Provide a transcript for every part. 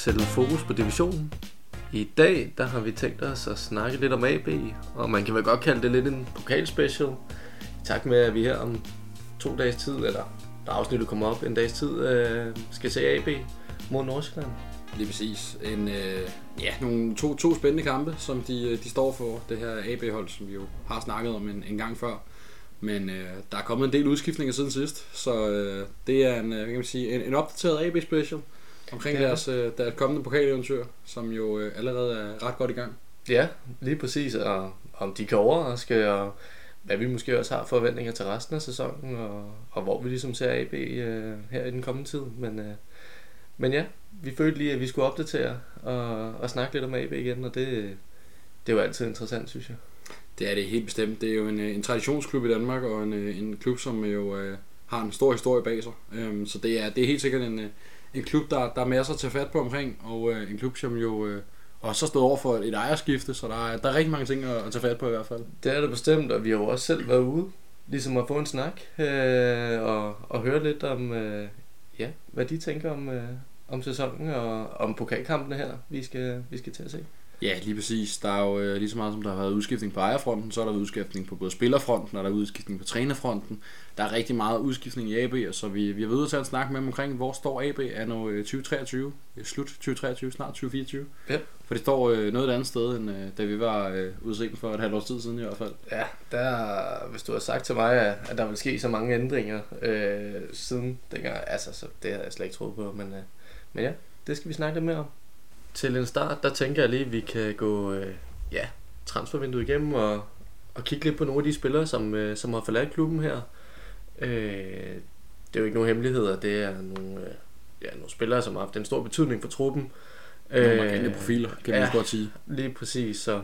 sætte Fokus på Divisionen. I dag der har vi tænkt os at snakke lidt om AB, og man kan vel godt kalde det lidt en pokalspecial. Tak med, at vi her om to dages tid, eller der afsnittet kommer op en dags tid, øh, skal se AB mod Nordsjælland. Lige præcis. En, øh, ja, nogle to, to spændende kampe, som de, øh, de står for. Det her AB-hold, som vi jo har snakket om en, en gang før. Men øh, der er kommet en del udskiftninger siden sidst, så øh, det er en, øh, kan man sige, en, en opdateret AB-special omkring Ja. deres, øh, deres kommende pokaleventyr, som jo øh, allerede er ret godt i gang. Ja, lige præcis, og om de kan overraske, og hvad vi måske også har forventninger til resten af sæsonen, og, og hvor vi ligesom ser AB øh, her i den kommende tid. Men, øh, men ja, vi følte lige, at vi skulle opdatere og, og snakke lidt om AB igen, og det, det er jo altid interessant, synes jeg. Det er det helt bestemt. Det er jo en, øh, en traditionsklub i Danmark, og en, øh, en klub, som jo øh, har en stor historie bag sig. Øhm, så det er, det er helt sikkert en, en klub, der, der er masser at tage fat på omkring, og øh, en klub, som jo øh, også har stået over for et ejerskifte, så der er, der er rigtig mange ting at, at tage fat på i hvert fald. Det er det bestemt, og vi har jo også selv været ude, ligesom at få en snak, øh, og, og høre lidt om, øh, ja, hvad de tænker om, øh, om sæsonen, og om pokalkampene her, vi skal, vi skal til at se. Ja, lige præcis. Der er jo øh, lige så meget som der har været udskiftning på ejerfronten, så er der udskiftning på både spillerfronten, og der er udskiftning på trænerfronten. Der er rigtig meget udskiftning i AB, og så vi, vi har ude til at snakke med dem omkring, hvor står AB er nu øh, 2023, øh, slut 2023, snart 2024. Ja. For det står øh, noget et andet sted, end øh, da vi var øh, udset for et halvt års tid siden i hvert fald. Ja, der, hvis du har sagt til mig, at, at der vil ske så mange ændringer øh, siden dengang, altså, så det havde jeg slet ikke troet på, men, øh, men ja, det skal vi snakke lidt mere om. Til en start, der tænker jeg lige, at vi kan gå øh, ja, transfervinduet igennem og, og kigge lidt på nogle af de spillere, som, øh, som har forladt klubben her. Øh, det er jo ikke nogen hemmeligheder, det er nogle, øh, ja, nogle spillere, som har haft en stor betydning for truppen. Nogle markante profiler, kan man ja. godt sige. Lige præcis, så,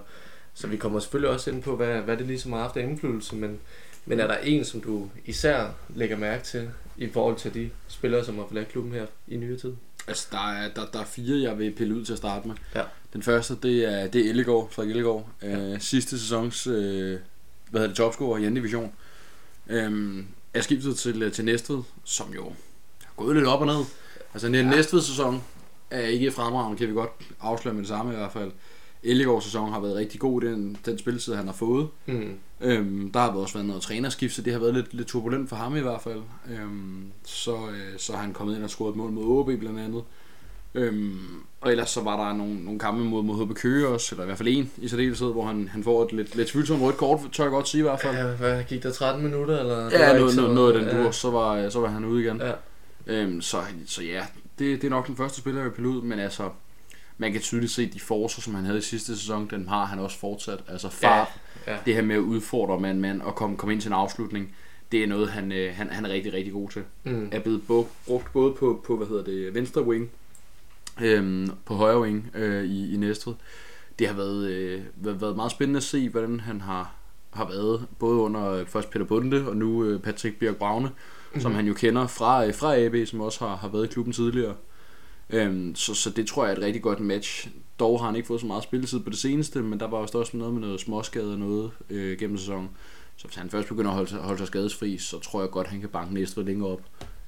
så vi kommer selvfølgelig også ind på, hvad, hvad det ligesom har haft af indflydelse, men, men er der en, som du især lægger mærke til i forhold til de spillere, som har forladt klubben her i nyere tid? Altså, der er, der, der er fire, jeg vil pille ud til at starte med. Ja. Den første, det er, det er Ellegaard, Frederik Ellegaard. Ja. Øh, sidste sæsons, øh, hvad hedder det, topscorer i anden division. Øhm, er skiftet til, til Næstved, som jo har gået lidt op og ned. Altså, en Ja. ja. Næstved-sæson er ikke fremragende, kan vi godt afsløre med det samme i hvert fald. Ellegaards sæson har været rigtig god, den, den spilletid, han har fået. Mm. Øhm, der har også været noget trænerskift, så det har været lidt, lidt turbulent for ham i hvert fald. Øhm, så, øh, så har han kommet ind og scoret et mål mod OB blandt andet. Øhm, og ellers så var der nogle, nogle kampe mod, mod HB Køge også, eller i hvert fald en i særdeleshed, hvor han, han får et lidt, lidt tvivlsomt rødt kort, tør jeg godt sige i hvert fald. Ja, hvad gik der 13 minutter? Eller? Ja, noget, noget, noget af den ja. dur, så var, så var han ude igen. Ja. Øhm, så, så ja, det, det er nok den første spiller, jeg vil pille ud, men altså, man kan tydeligt se, de forser, som han havde i sidste sæson, den har han også fortsat. Altså fart, Ja. det her med at udfordre mand mand og komme, komme ind til en afslutning, det er noget, han, øh, han, han er rigtig, rigtig god til. Mm. Er blevet bo, brugt både på, på, hvad hedder det, venstre wing, øhm, på højre wing øh, i, i Næstved. Det har været, øh, været, været meget spændende at se, hvordan han har, har været, både under øh, først Peter Bunde og nu øh, Patrick Bjørk Braune, mm-hmm. som han jo kender fra, øh, fra AB, som også har, har været i klubben tidligere. Øhm, så, så det tror jeg er et rigtig godt match. Dog har han ikke fået så meget spilletid på det seneste, men der var også også noget med noget småskade og noget øh, gennem sæsonen. Så hvis han først begynder at holde, sig- holde sig skadesfri, så tror jeg godt, han kan banke Næstved længere op.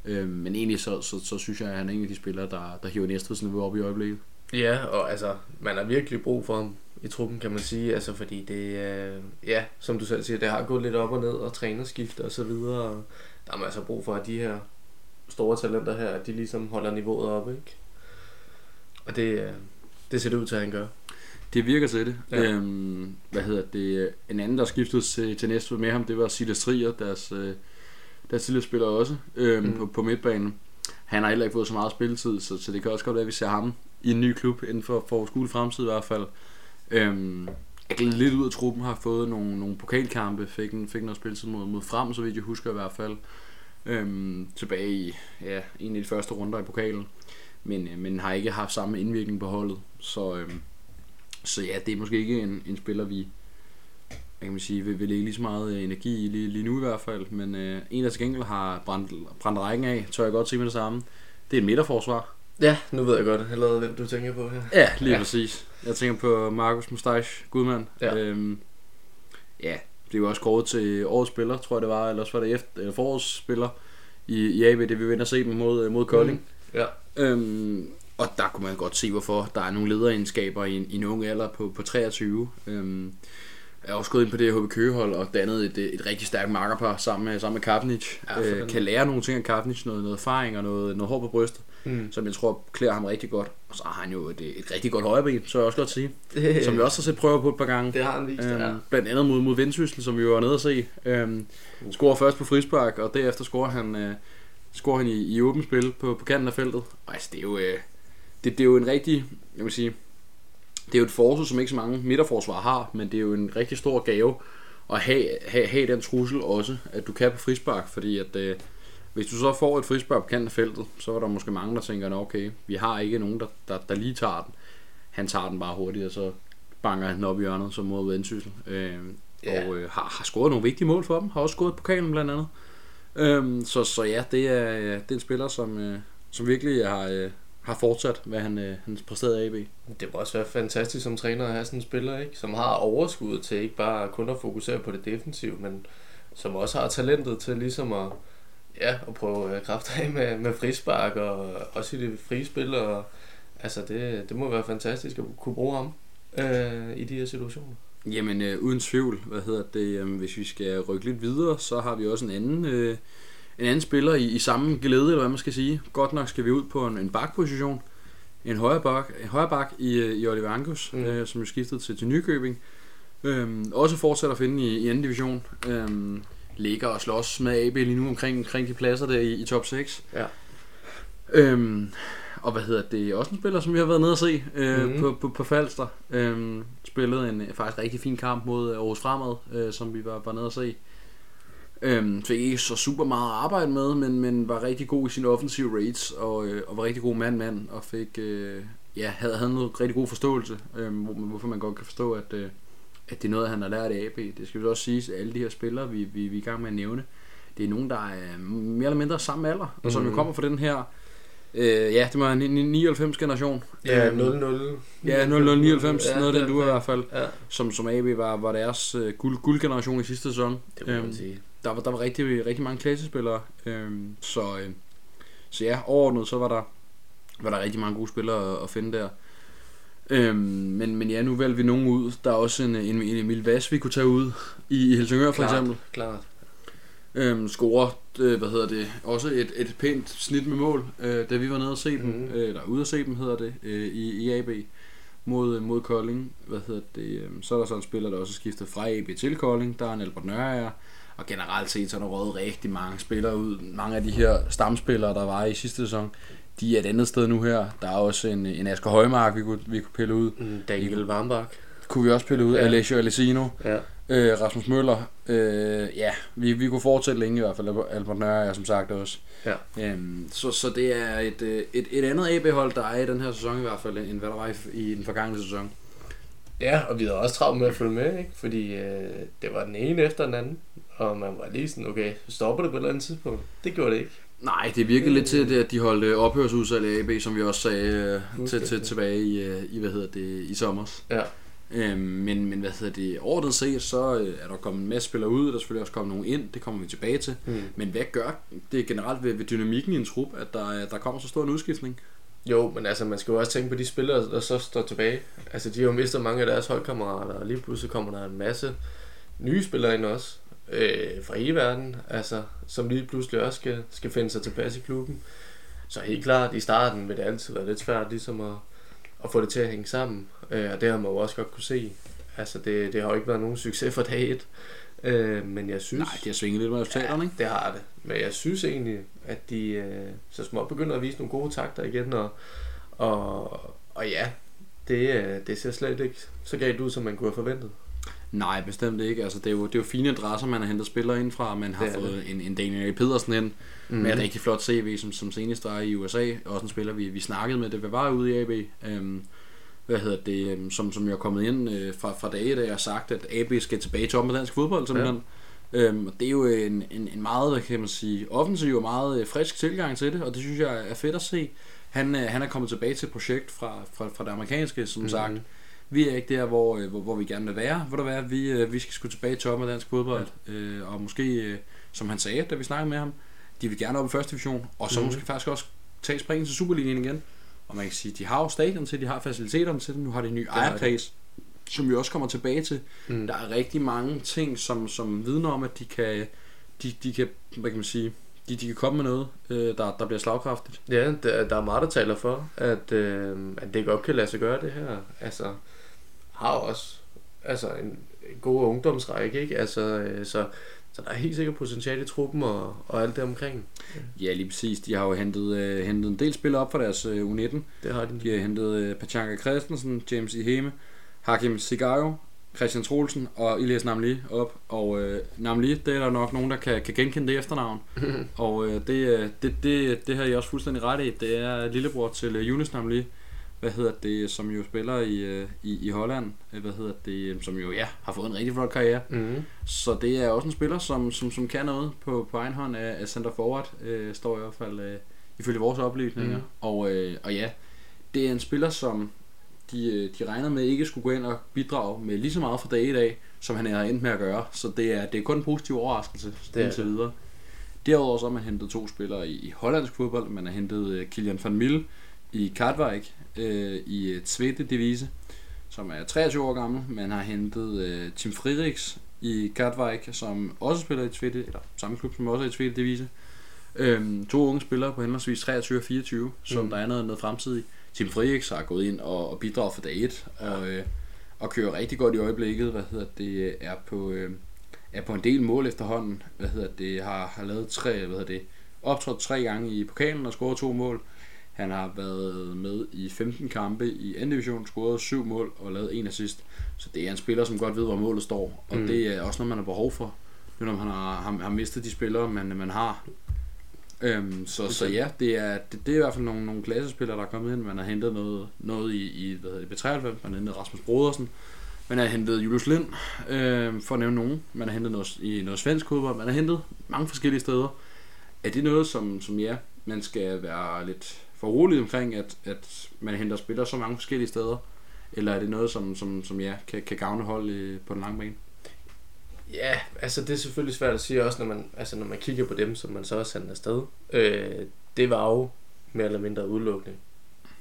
Øhm, men egentlig så, så, så, synes jeg, at han er en af de spillere, der, der hiver Næstveds niveau op i øjeblikket. Ja, og altså, man har virkelig brug for ham i truppen, kan man sige, altså fordi det, øh, ja, som du selv siger, det har gået lidt op og ned, og trænerskifte og så videre, og der er altså brug for, at de her store talenter her, at de ligesom holder niveauet op, ikke? Og det, øh, det ser det ud til, at han gør. Det virker til det. Ja. Øhm, hvad hedder det? En anden, der skiftede til, til Næstved med ham, det var Silas Trier, deres, øh, deres tidligere spiller også øhm, Mm. på, på midtbanen. Han har heller ikke fået så meget spilletid, så, så det kan også godt være, at vi ser ham i en ny klub inden for, for skole fremtid i hvert fald. Øhm, lidt ud af truppen, har fået nogle, nogle pokalkampe, fik, en, fik noget spilletid mod, mod frem, så vidt jeg husker i hvert fald. Øhm, tilbage i ja, en af de første runder i pokalen. Men, øh, men har ikke haft samme indvirkning på holdet. Så, øhm, så ja, det er måske ikke en, en spiller, vi kan man sige, vil, vil lægge lige så meget øh, energi i lige, lige nu i hvert fald. Men øh, en, der til gengæld har brændt, brændt rækken af, tør jeg godt sige med det samme. Det er et midterforsvar. Ja, nu ved jeg godt allerede, hvem du tænker på her. Ja, lige Ja. præcis. Jeg tænker på Markus Mustache Gudmand. Ja. Øhm, ja, det er jo også kåret til årets spiller, tror jeg det var, eller også var det efter, eller forårets spiller i, i AB, det vi vinder se dem mod, øh, mod Kolding. Ja. Øhm, og der kunne man godt se, hvorfor der er nogle lederegenskaber i en, i en ung alder på, på 23. Øhm, jeg har også gået ind på det HB Køgehold og dannet et, et rigtig stærkt markerpar sammen med, sammen med Kapnic. Ja, Ja, øh, kan lære nogle ting af Kapnic, noget, noget erfaring og noget, noget hår på brystet, Mm. som jeg tror klæder ham rigtig godt. Og så har han jo et, et rigtig godt højreben, så jeg også godt sige. Som vi også har set prøver på et par gange. det har han vist, ja. Øhm, blandt andet mod, mod Vendsyssel, som vi jo var nede at se. Øhm, scorer først på frispark, og derefter scorer han, øh, scorer han i, i åbent spil på, på kanten af feltet. Og altså, det er jo, øh, det, det er jo en rigtig, jeg vil sige, det er jo et forsvar, som ikke så mange midterforsvar har, men det er jo en rigtig stor gave at have, have, have den trussel også, at du kan på frispark, fordi at øh, hvis du så får et frispark på kanten af feltet, så er der måske mange, der tænker, "Nå, okay, vi har ikke nogen, der, der, der lige tager den. Han tager den bare hurtigt, og så banker han den op i hjørnet, som mod Vendsyssel. Øh, Ja. Og øh, har, har scoret nogle vigtige mål for dem. Har også scoret pokalen blandt andet. Øhm, så, så ja, det er, øh, det er en spiller, som, øh, som virkelig har, øh, har fortsat, hvad han, øh, han præsterede af AB. Det må også være fantastisk som træner at have sådan en spiller, ikke? som har overskud til ikke bare kun at fokusere på det defensive, men som også har talentet til ligesom at, ja, at prøve øh, kræfter af med, med frispark og også i det frie spil. Og, altså det, det må være fantastisk at kunne bruge ham øh, i de her situationer. Jamen, øh, uden tvivl, hvad hedder det, øh, hvis vi skal rykke lidt videre, så har vi også en anden, øh, en anden spiller i, i samme glæde, eller hvad man skal sige. Godt nok skal vi ud på en, en bakposition. En højre bak, en højre bak i, øh, i Oliver Angus, Mm. øh, som jo skiftede til, til Nykøbing. Øhm, også fortsætter at finde i, i anden division. Øhm, ligger og slås med AB lige nu omkring, omkring de pladser der i, i top 6. Ja. Øhm, og hvad hedder det? Også en spiller, som vi har været nede at se øh, mm. på, på, på Falster. Øhm, spillede en øh, faktisk rigtig fin kamp mod øh, Aarhus Fremad, øh, som vi var, var nede at se. Øhm, fik ikke så super meget at arbejde med, men, men var rigtig god i sine offensive rates, og, øh, og var rigtig god mand-mand, og fik, øh, ja, havde, havde noget rigtig god forståelse, øh, hvor, hvorfor man godt kan forstå, at, øh, at det er noget, han har lært af AB. Det skal vi også sige, at alle de her spillere, vi, vi, vi er i gang med at nævne, det er nogen, der er mere eller mindre samme alder, og som jo Mhm. kommer fra den her, øh, ja, det var en 99 generation. Ja, Øhm, 0-0. Ja, 0099, Ja, noget af den du i hvert fald, Ja, som, som AB var, var deres øh, guld, guldgeneration i sidste sæson. det må man Øhm, sige. der var, der var rigtig, rigtig mange klassespillere, øhm, så, øh, så ja, overordnet så var der, var der rigtig mange gode spillere at, at finde der. Øhm, men, men ja, nu vælger vi nogen ud. Der er også en, en, en Emil Vass, vi kunne tage ud i, i Helsingør for Klart, eksempel. Klart. Øhm, scorer, øh, hvad hedder det, også et, et pænt snit med mål, øh, da vi var nede og se dem, Mhm. øh, eller ude at se dem hedder det, øh, i, i AB mod, mod Kolding. Hvad hedder det, øh, så er der så en spiller, der også er skiftet fra AB til Kolding. Der er en Albert Nørager, og generelt set så er der røget rigtig mange spillere ud. Mange af de her stamspillere, der var i sidste sæson, de er et andet sted nu her. Der er også en, en Asger Højmark, vi kunne, vi kunne pille ud. Mm, Daniel Warmbach. Kunne vi også pille ud. Ja. Alessio Alessino. Ja. Øh, Rasmus Møller, øh, ja, vi, vi kunne fortsætte længe i hvert fald, Albert Nørre er som sagt også. Ja. Øhm, så, så det er et, øh, et, et andet AB-hold, der er i den her sæson i hvert fald, end hvad der var i, i den forgangne sæson. Ja, og vi havde også travlt med at følge med, ikke? Fordi øh, det var den ene efter den anden. Og man var lige sådan, okay, stopper det på et eller andet tidspunkt? Det gjorde det ikke. Nej, det virkede lidt til, det, at de holdt øh, ophørsudsalg af AB, som vi også sagde øh, til, til, tilbage i, øh, i, hvad hedder det, i sommer. Ja. Øhm, men, men hvad hedder det, overordnet set, så øh, er der kommet en masse spillere ud, der er selvfølgelig også kommet nogle ind, det kommer vi tilbage til. Mm. Men hvad gør det generelt ved, ved dynamikken i en trup, at der, er- der kommer så stor en udskiftning? Jo, men altså, man skal jo også tænke på de spillere, der så står tilbage. Altså, de har jo mistet mange af deres holdkammerater, og lige pludselig kommer der en masse nye spillere ind også. Øh, fra hele verden, altså, som lige pludselig også skal, skal finde sig tilpas i klubben. Så helt klart, i starten vil det altid være lidt svært ligesom at, at få det til at hænge sammen. Øh, og det har man jo også godt kunne se. Altså, det, det har jo ikke været nogen succes for dag et. Øh, men jeg synes... Nej, det har svinget lidt med resultaterne, ikke? det har det. Men jeg synes egentlig, at de øh, så småt begynder at vise nogle gode takter igen, og, og, og ja, det, øh, det ser slet ikke så galt ud, som man kunne have forventet. Nej, bestemt ikke. Altså, det, er jo, det er jo fine adresser, man har hentet spillere ind fra. Man har Det er fået en, en Daniel Pedersen ind mm. med et Mhm. rigtig flot CV, som, som senest var i USA. Også en spiller, vi, vi snakkede med, det var ude i AB. Øhm, hvad hedder det, øhm, som, som jo er kommet ind øh, fra, fra dage, da jeg har sagt, at AB skal tilbage til med dansk fodbold, simpelthen. Ja. Øhm, og det er jo en, en, en meget, hvad kan man sige, offensiv og meget øh, frisk tilgang til det, og det synes jeg er fedt at se. Han, øh, han er kommet tilbage til et projekt fra, fra, fra det amerikanske, som mm-hmm. sagt. Vi er ikke der, hvor, øh, hvor, hvor vi gerne vil være. Hvor der være, vi, øh, vi skal sgu tilbage til toppen af dansk fodbold. Ja. Øh, og måske, øh, som han sagde, da vi snakkede med ham, de vil gerne op i første division, og så mm-hmm. Mhm. måske faktisk også tage springen til Superligaen igen. Og man kan sige, de har jo stadion til, de har faciliteterne til det, nu har de en ny ejerkreds, som vi også kommer tilbage til. Mm. Der er rigtig mange ting, som, som vidner om, at de kan, de, de kan, hvad kan man sige, de, de kan komme med noget, øh, der, der bliver slagkraftigt. Ja, der, der er meget, der taler for, at, øh, at det godt kan lade sig gøre det her. Altså, har også altså, en, en god ungdomsrække, ikke? Altså, øh, så, så der er helt sikkert potentiale i truppen og, og alt det omkring. Ja, lige præcis. De har jo hentet, øh, hentet en del spillere op for deres øh, U19. Det har de. De har hentet øh, Pachanka Christensen, James Iheme, Hakim Sigayo, Christian Troelsen og Elias Namli op. Og øh, Namli, det er der nok nogen, der kan, kan genkende det efternavn. og øh, det, øh, det, det, det har I også fuldstændig ret i. Det er lillebror til øh, Yunus Namli, hvad hedder det, som jo spiller i, øh, i, i Holland, øh, hvad hedder det, øh, som jo ja, har fået en rigtig flot karriere. Mm. Så det er også en spiller, som, som, som kan noget på, på egen hånd af, af center forward, øh, står i hvert fald øh, ifølge vores oplysninger. Mm. Og, øh, og ja, det er en spiller, som de, de regner med ikke skulle gå ind og bidrage med lige så meget fra dag i dag, som han er endt med at gøre. Så det er, det er kun en positiv overraskelse Det indtil videre. Derudover så har man hentet to spillere i, i hollandsk fodbold. Man har hentet øh, Kilian van Mille i Katwijk øh, i øh, Tvete Divise, som er 23 år gammel. Man har hentet øh, Tim Friedrichs i Katwijk, som også spiller i Tvete, eller samme klub, som også er i Tvete Divise. Øhm, to unge spillere på henholdsvis 23 og 24, som Mm. der er noget, noget fremtid i. Tim Friedrichs har gået ind og, og bidraget for dag 1, og, øh, og kører rigtig godt i øjeblikket, hvad hedder det, er på, øh, er på en del mål efterhånden, hvad hedder det, har, har lavet tre, hvad hedder det, optrådt tre gange i pokalen og scoret to mål. Han har været med i 15 kampe i anden division, scoret syv mål og lavet en assist. Så det er en spiller, som godt ved, hvor målet står, og Mm. det er også noget, man har behov for, nu når man har, har, har mistet de spillere, man, man har. Øhm, så, så ja, det er, det, det er i hvert fald nogle, nogle klassespillere, der er kommet ind. Man har hentet noget, noget i, i hvad hedder det, B93, man har hentet Rasmus Brodersen, man har hentet Julius Lind, øh, for at nævne nogen. Man har hentet noget, i noget svensk fodbold. Man har hentet mange forskellige steder. Er det noget, som, som ja, man skal være lidt forrolig omkring, at, at man henter spillere så mange forskellige steder? Eller er det noget, som, som, som ja, kan, kan gavne hold øh, på den lange bane? Ja, altså det er selvfølgelig svært at sige også, når man, altså når man kigger på dem, som man så også sendte afsted. Øh, det var jo mere eller mindre udelukkende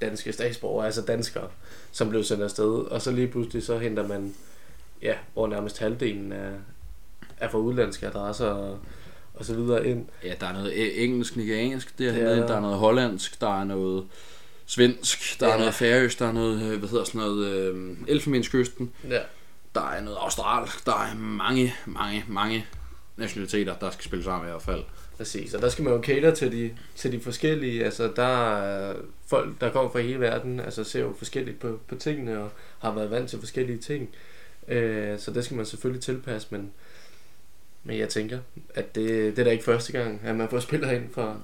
danske statsborgere, altså danskere, som blev sendt afsted. Og så lige pludselig så henter man, ja, hvor nærmest halvdelen af, er fra udlandske adresser og, og så videre ind. Ja, der er noget engelsk, nigeriansk, det er, Det ja. er- der er noget hollandsk, der er noget svensk, der ja. Ja. er noget færøsk, der er noget, øh, hvad hedder sådan noget, øh, Elfenbenskysten, Ja. der er noget australsk, der er mange, mange, mange nationaliteter, der skal spille sammen i hvert fald. Præcis, og der skal man jo cater til de, til de forskellige, altså der er folk, der kommer fra hele verden, altså ser jo forskelligt på, på tingene og har været vant til forskellige ting. Øh, så det skal man selvfølgelig tilpasse, men, men jeg tænker, at det, det er da ikke første gang, at man får spillere ind fra,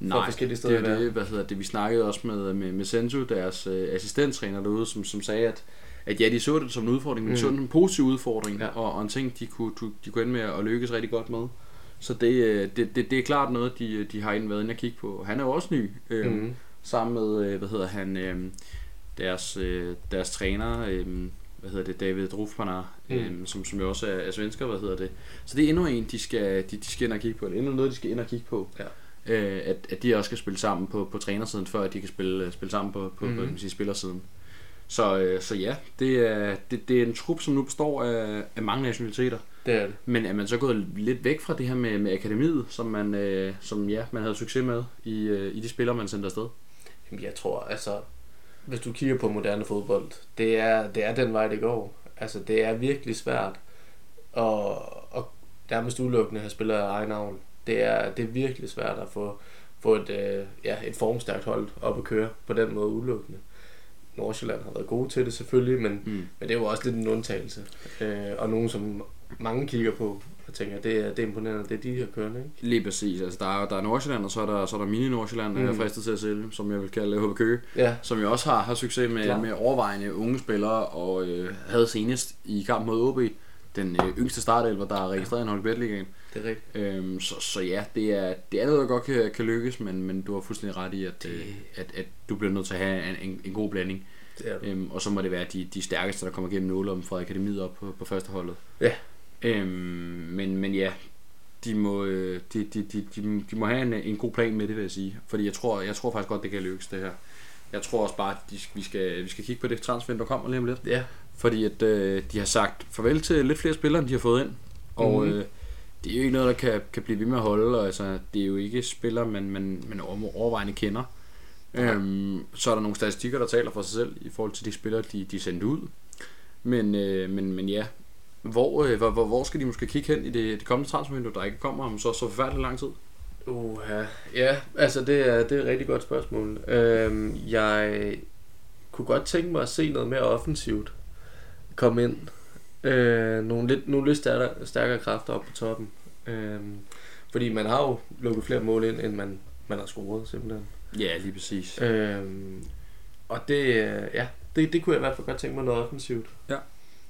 Nej, forskellige det steder er jo verden. det, hvad hedder det, vi snakkede også med, med, med Sensu, deres øh, assistenttræner derude, som, som sagde, at, at ja, de så det som en udfordring, men de så Mm. det som en positiv udfordring, Ja. og, og en ting, de kunne, de, de kunne ende med at lykkes rigtig godt med. Så det, øh, det, det, det er klart noget, de, de har været inde og kigge på. Han er jo også ny, øh, mm. mm, sammen med, øh, hvad hedder han, øh, deres, øh, deres træner, øh, hvad hedder det, David Drufmanar, øh, Mm. som, som jo også er, er svensker, hvad hedder det. Så det er endnu en, de skal, de, de skal ind og kigge på. Det er endnu noget, de skal ind og kigge på. Ja. Øh, at, at de også skal spille sammen på, på trænersiden, før at de kan spille, øh, spille sammen på, på, mm. På kan man sige, spillersiden. Så, øh, så ja, det er, det, det er en trup, som nu består af, af mange nationaliteter. det er det. Men er man så gået lidt væk fra det her med, med akademiet, som man, øh, som, ja, man havde succes med i, øh, i de spillere, man sendte afsted? Jamen, jeg tror, altså, hvis du kigger på moderne fodbold, det er, det er den vej, det går. Altså, det er virkelig svært at, at nærmest udelukkende have spillere af egen navn. Det er, det er virkelig svært at få, få et, øh, ja, et formstærkt hold op at køre på den måde udelukkende. Nordsjælland har været gode til det selvfølgelig, men, Mm. men det er jo også lidt en undtagelse. Øh, og nogen, som mange kigger på og tænker, det er, det er imponerende, det er de her kørende, ikke? Lige præcis. Altså, der, er, der er Nordsjælland, og så er der, så er der mini-Nordsjælland, mm. jeg er fristet til at sælge, som jeg vil kalde HB Køge, Ja, som jo også har, har succes med, Klar. med overvejende unge spillere, og øh, havde senest i kamp mod OB den øh, yngste startelver, der er registreret i en Ligaen. det er rigtigt. Øhm, så, så ja, det er, det er noget, der godt kan, kan lykkes, men, men du har fuldstændig ret i, at, Det- øh, at, at du bliver nødt til at have en, en, en god blanding. Det er det. Øhm, og så må det være de, de stærkeste, der kommer gennem nåle om fra akademiet op på, på første holdet. Ja. Øhm, men, men ja, de må, øh, de, de, de, de, de må have en, en god plan med det, vil jeg sige. Fordi jeg tror, jeg tror faktisk godt, det kan lykkes, det her. jeg tror også bare, at de, vi, skal, vi skal kigge på det transfer, der kommer lige om lidt. Ja. Fordi at øh, de har sagt farvel til lidt flere spillere, end de har fået ind. Og Mhm. øh, det er jo ikke noget, der kan, kan blive ved med at holde. Og, altså, det er jo ikke spillere, man, man, man over- overvejende kender. Nej. Øhm, så er der nogle statistikker, der taler for sig selv i forhold til de spillere, de, de sendte ud. Men, øh, men, men ja, hvor, øh, hvor, hvor, hvor skal de måske kigge hen i det, det kommende transfervindue, der ikke kommer om så, så forfærdelig lang tid? Uh, ja. ja, altså det er, det er et rigtig godt spørgsmål. Øhm, jeg kunne godt tænke mig at se noget mere offensivt komme ind. Øh, nogle, lidt, nogle lidt stærkere, stærkere kræfter op på toppen. Øhm, fordi man har jo lukket flere mål ind, end man, man har scoret simpelthen. Ja, lige præcis. Øhm, og det, øh, ja, det, det kunne jeg i hvert fald godt tænke mig noget offensivt.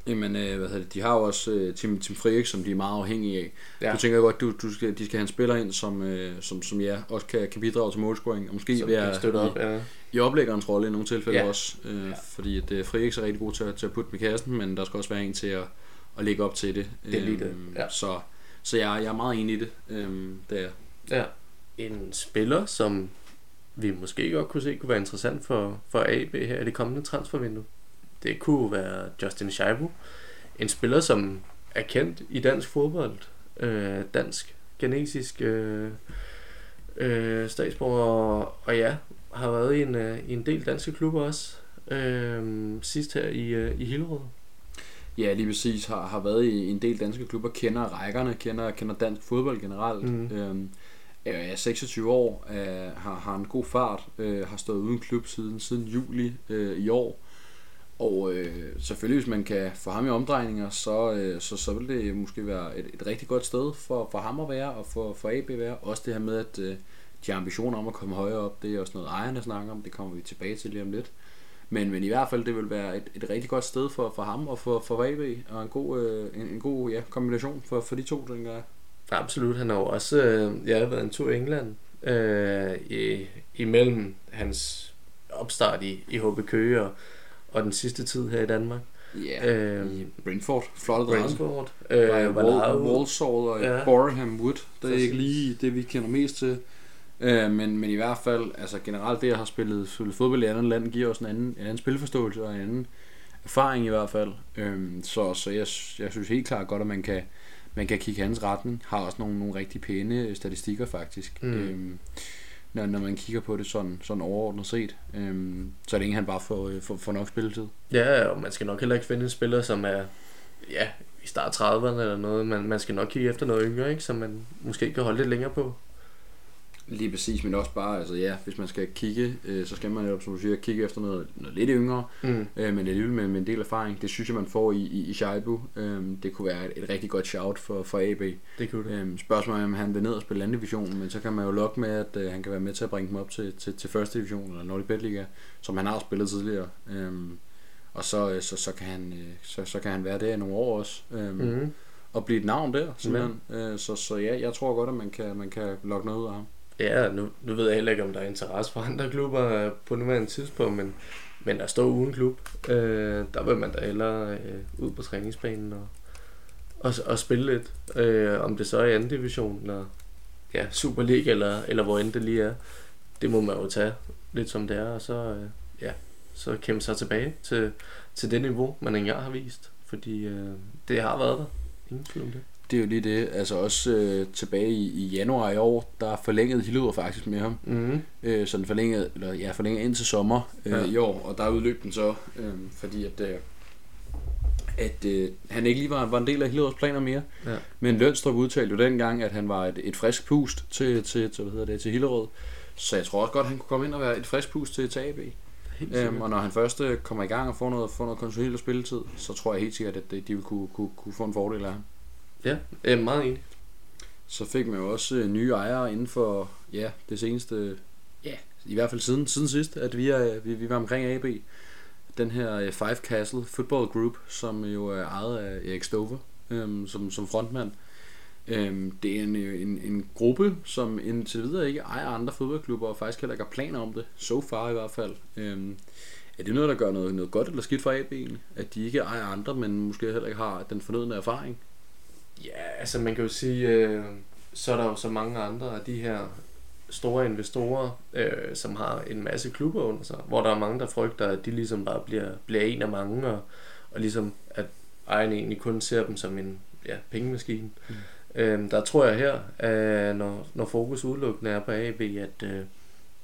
Jamen, øh, hvad hedder det, de har jo også øh, Tim, Tim Frederik, som de er meget afhængige af. Ja. Du tænker godt, du, du skal, de skal have en spiller ind, som, øh, som, som ja, også kan, kan bidrage til målscoring, og måske Som være støtte op, i, ja. i oplæggerens rolle i nogle tilfælde Ja. også. Øh, Ja. Fordi at, øh, Frederik er rigtig god til, at- til at putte med kassen, men der skal også være en til at, at lægge op til det. Det er lige det, Øhm, ja. Så, så jeg, jeg er meget enig i det. Øhm, det er. Ja. En spiller, som vi måske godt kunne se kunne være interessant for, for AB her i det kommende transfervindue. Det kunne være Justin Scheibo. En spiller, som er kendt i dansk fodbold. Øh, dansk, genetisk øh, øh, statsborger. Og, og ja, har været i en, øh, i en del danske klubber også. Øh, sidst her i, øh, i Hillerød. Ja, lige præcis. Har, har været i en del danske klubber, kender rækkerne, kender, kender dansk fodbold generelt. Mhm. Øhm, er 26 år, er, har, har en god fart, øh, har stået uden klub siden, siden juli øh, i år. Og øh, selvfølgelig, hvis man kan få ham i omdrejninger, så, øh, så, så vil det måske være et, et rigtig godt sted for, for ham at være, og for, for AB at være. Også det her med, at øh, de har ambitioner om at komme højere op, det er også noget ejerne snakker om, det kommer vi tilbage til lige om lidt. Men, men i hvert fald, det vil være et, et rigtig godt sted for, for ham og for, for AB, og en god, øh, en, en god ja, kombination for, for de to, den jeg. Absolut, han har jo også øh, ja, været en tur i England øh, i, imellem hans opstart i, i HB Køge og, og den sidste tid her i Danmark. Ja, Øhm, i Brentford. Flot. Brentford, Øh, øh, Valao, Walsall og Ja. Boreham Wood. Det er ikke lige det, vi kender mest til. Øh, men, men i hvert fald, altså generelt det at have spillet, spillet fodbold i andet land, giver os en anden, en anden spilforståelse og en anden erfaring i hvert fald. Øhm, så så jeg, jeg synes helt klart godt, at man kan, man kan kigge hans retning. Har også nogle, nogle rigtig pæne statistikker faktisk. Mm. Øhm, når, når man kigger på det sådan, sådan overordnet set. Øhm, så er det ikke, han bare får, øh, får, får nok spilletid. Ja, og man skal nok heller ikke finde en spiller, som er ja, i start 30'erne eller noget. Man, man skal nok kigge efter noget yngre, ikke? som man måske kan holde lidt længere på. Lige præcis, men også bare, altså ja, hvis man skal kigge, øh, så skal man jo, som du siger, kigge efter noget, noget lidt yngre, Mm. øh, men alligevel med, med en del erfaring. Det synes jeg, man får i, i, i Shaibu. Øh, det kunne være et, et rigtig godt shout for, for AB. Det kunne det. Øh, spørgsmålet er, om han vil ned og spille anden division, men så kan man jo lokke med, at øh, han kan være med til at bringe dem op til, til, til første division, eller Nordic Bet Liga, som han har spillet tidligere. Øh, og så, øh, så, så, kan han, øh, så, så kan han være der i nogle år også. Øh, Mm. Og blive et navn der, simpelthen. Øh, så, så ja, jeg tror godt, at man kan, man kan lokke noget ud af ham. Ja, nu, nu ved jeg heller ikke, om der er interesse for andre klubber øh, på nuværende tidspunkt, men, men at stå uden klub, øh, der vil man da hellere øh, ud på træningsbanen og, og, og spille lidt. Øh, om det så er i anden division, eller ja, Superliga, eller, eller hvor end det lige er. Det må man jo tage lidt som det er, og så, øh, ja, så kæmpe sig tilbage til, til det niveau, man engang har vist. Fordi øh, det har været der. Ingen tvivl om det. Det er jo lige det. Altså også øh, tilbage i, i januar i år, der forlængede Hillerød faktisk med ham. Mm-hmm. Øh, så den forlængede, eller ja, forlængede ind til sommer øh, Ja. i år, og der udløb den så, øh, fordi at, øh, at øh, han ikke lige var, var en del af Hillerøds planer mere. Ja. Men Lønstrup udtalte jo dengang, at han var et, et frisk pust til, til, til, hvad hedder det, til Hillerød. Så jeg tror også godt, han kunne komme ind og være et frisk pust til, til AB. Øhm, og når han først øh, kommer i gang og får noget, får noget konsolideret spilletid, så tror jeg helt sikkert, at de vil kunne, kunne, kunne få en fordel af ham. Ja, jeg er meget enig. Så fik man jo også øh, nye ejere inden for ja, det seneste, ja, i hvert fald siden, siden sidst, at vi, er, vi, vi var omkring AB. Den her øh, Five Castle Football Group, som jo er ejet af Erik Stover øhm, som, som frontmand. Øhm, det er en, øh, en, en gruppe, som indtil videre ikke ejer andre fodboldklubber, og faktisk heller ikke har planer om det, so far i hvert fald. Øhm, er det noget, der gør noget, noget godt eller skidt for AB egentlig? At de ikke ejer andre, men måske heller ikke har den fornødne erfaring? Ja, altså man kan jo sige, øh, så er der jo så mange andre af de her store investorer, øh, som har en masse klubber under sig, hvor der er mange, der frygter, at de ligesom bare bliver, bliver en af mange, og, og ligesom at ejerne egentlig kun ser dem som en ja, pengemaskine. Mm. Øh, der tror jeg her, at når, når fokus udelukkende er på AB, at, øh,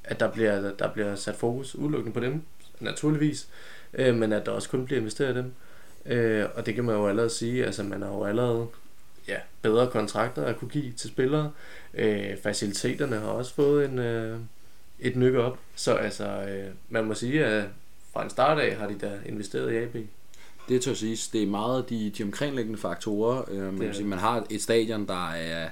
at der, bliver, der bliver sat fokus udelukkende på dem, naturligvis, øh, men at der også kun bliver investeret i dem. Øh, og det kan man jo allerede sige, altså man har jo allerede ja, bedre kontrakter at kunne give til spillere. Øh, faciliteterne har også fået en, øh, et nykke op, så altså, øh, man må sige, at fra en start af har de da investeret i AB. Det tør sige, det er meget de, de omkringliggende faktorer. Øh, man, sige, man har et stadion, der er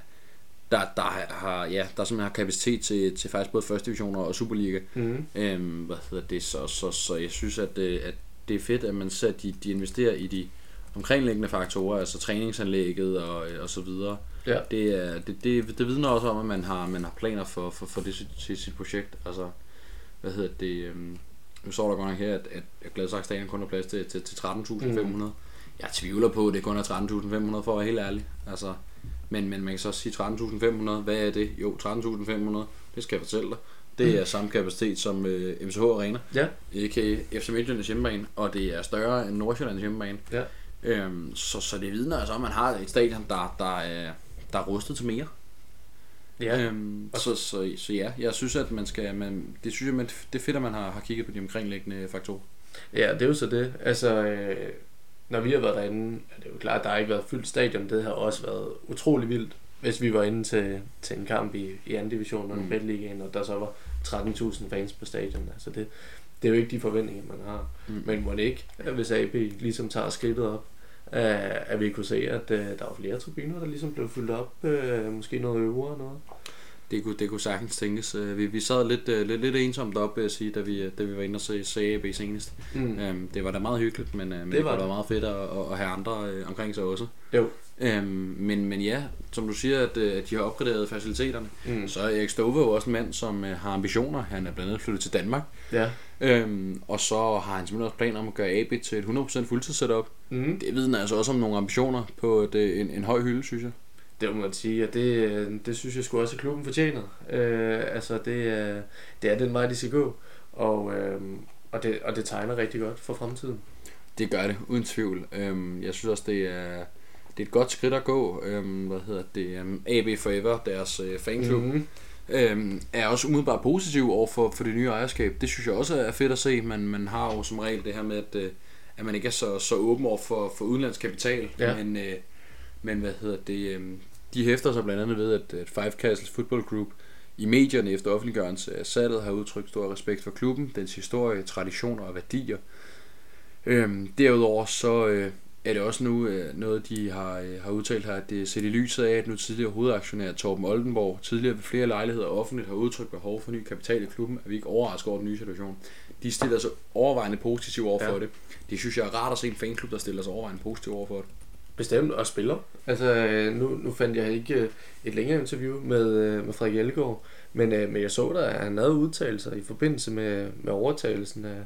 der, der har ja, der simpelthen har kapacitet til, til faktisk både første division og Superliga. Mm. Øhm, hvad hedder det så, så, så jeg synes at, øh, at det er fedt at man ser at de, de investerer i de omkringliggende faktorer, altså træningsanlægget og, og så videre. Ja. Det, er, det, det, det vidner også om, at man har, man har planer for, for, for det til sit projekt. Altså, hvad hedder det, øhm, nu så der godt nok her, at, at Gladsaxe Stadion kun har plads til, til, til 13.500. Mm. Jeg tvivler på, at det kun er 13.500 for at være helt ærlig. Altså, men, men man kan så sige 13.500. Hvad er det? Jo, 13.500. Det skal jeg fortælle dig. Det er samme kapacitet som øh, MCH Arena, ja. a.k.a. FC Midtjyllands hjemmebane, og det er større end Nordsjællands hjemmebane. Ja. Øhm, så, så det vidner altså om, at man har et stadion, der, der, er, der er rustet til mere. Ja. Øhm, så, så, så, ja, jeg synes, at man skal, man, det synes jeg, man, det er fedt, at man har, har kigget på de omkringliggende faktorer. Ja, det er jo så det. Altså, øh, når vi har været derinde, er det jo klart, at der har ikke været fyldt stadion. Det har også været utrolig vildt, hvis vi var inde til, til en kamp i, i anden division under mm. Ligaen, og der så var 13.000 fans på stadion. Altså det, det er jo ikke de forventninger, man har. Mm. Men må det ikke, hvis AB ligesom tager skridtet op, at vi kunne se, at uh, der var flere tribuner, der ligesom blev fyldt op, uh, måske noget øvre og noget. Det kunne, det kunne sagtens tænkes. Øh, vi, vi sad lidt, uh, lidt, lidt ensomt op, vil jeg sige, da vi, da vi var inde og se, se AB senest. Mm. Um, det var da meget hyggeligt, men, men det, det var da meget fedt at, at have andre omkring sig også. Jo. Um, men, men ja, som du siger, at, at de har opgraderet faciliteterne, mm. så er Erik Stove jo også en mand, som har ambitioner. Han er blandt andet flyttet til Danmark. Ja. Øhm, og så har han simpelthen også planer om at gøre AB til et 100% fuldtidssetup. Mm. Det vidner altså også om nogle ambitioner på et, en, en høj hylde, synes jeg. Det må man sige, og det, det synes jeg skulle også, at klubben fortjener. Øh, altså, det, det er den vej, de skal gå, og, øh, og, det, og det tegner rigtig godt for fremtiden. Det gør det, uden tvivl. Øhm, jeg synes også, det er, det er et godt skridt at gå. Øhm, hvad hedder det? Um, AB Forever, deres øh, fanklub. Mm øhm, er også umiddelbart positiv over for, for det nye ejerskab. Det synes jeg også er fedt at se. Man, man har jo som regel det her med, at, øh, at man ikke er så, så åben over for, for udenlandsk kapital. Ja. Men, øh, men hvad hedder det? Øh, de hæfter sig blandt andet ved, at, at Five Castles Football Group i medierne efter offentliggørelse af salget har udtrykt stor respekt for klubben, dens historie, traditioner og værdier. Øhm, derudover så, øh, er det også nu øh, noget, de har, øh, har udtalt her, at det er set i lyset af, at nu tidligere hovedaktionær Torben Oldenborg tidligere ved flere lejligheder offentligt har udtrykt behov for ny kapital i klubben, at vi ikke overrasker over den nye situation. De stiller sig overvejende positivt over for ja. det. Det synes jeg er rart at se en fanklub, der stiller sig overvejende positivt over for det. Bestemt, og spiller. Altså, øh, nu, nu fandt jeg ikke øh, et længere interview med, med Frederik Ellegaard, men, men jeg så der, at han havde udtalelser i forbindelse med, med overtagelsen af,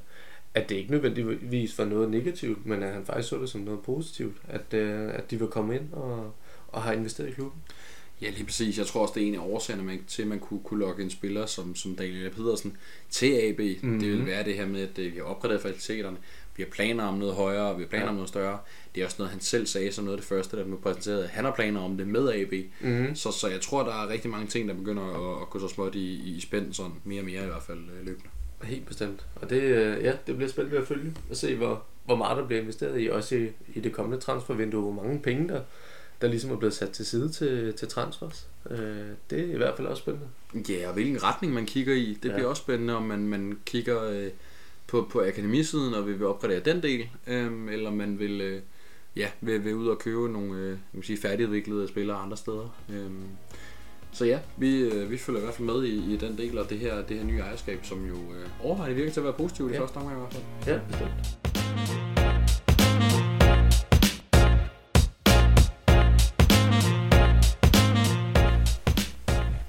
at det ikke nødvendigvis var noget negativt, men at han faktisk så det som noget positivt, at, øh, at de vil komme ind og, og har investeret i klubben. Ja, lige præcis. Jeg tror også, det er en af årsagerne til, at man kunne, kunne lokke en spiller som, som Daniel Pedersen til AB. Mm-hmm. Det vil være det her med, at øh, vi har opgraderet faciliteterne, vi har planer om noget højere, vi har planer ja. om noget større. Det er også noget, han selv sagde som noget af det første, der blev præsenteret. Han har planer om det med AB. Mm-hmm. Så, så jeg tror, der er rigtig mange ting, der begynder at, at gå så småt i, i spænd, sådan mere og mere i hvert fald øh, løbende. Helt bestemt. Og det, øh, ja, det bliver spændende at følge og se, hvor, hvor meget der bliver investeret i, også i, i det kommende transfervindue, hvor mange penge der, der ligesom er blevet sat til side til, til transfers. Øh, det er i hvert fald også spændende. Ja, og hvilken retning man kigger i, det ja. bliver også spændende, om man, man kigger øh, på, på akademisiden, og vil, vil opgradere den del, øh, eller man vil, øh, ja, vil, vil ud og købe nogle øh, man sige, færdigudviklede spillere andre steder. Øh, så ja, vi, øh, vi følger i hvert fald med i, i den del af det her, det her nye ejerskab, som jo øh, overvejende virker til at være positivt ja. i første omgang i hvert fald. Ja, bestemt.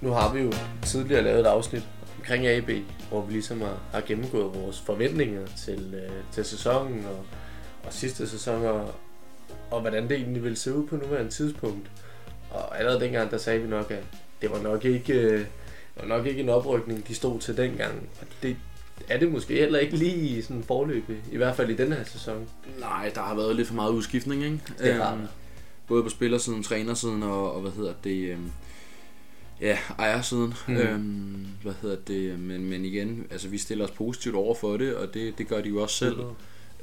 Nu har vi jo tidligere lavet et afsnit omkring AB, hvor vi ligesom har, har gennemgået vores forventninger til, øh, til sæsonen og, og sidste sæson, og, og hvordan det egentlig ville se ud på nuværende tidspunkt. Og allerede dengang, der sagde vi nok, at det var nok ikke, øh, Og nok ikke en oprykning, de stod til dengang. Og det er det måske heller ikke lige i sådan forløbet, i hvert fald i den her sæson. Nej, der har været lidt for meget udskiftning, ikke? Det har Øhm. Både på spillersiden, trænersiden og, og hvad hedder det... Øhm, ja, ejersiden. Mm. Øhm, hvad hedder det? Men, men igen, altså vi stiller os positivt over for det, og det, det gør de jo også selv.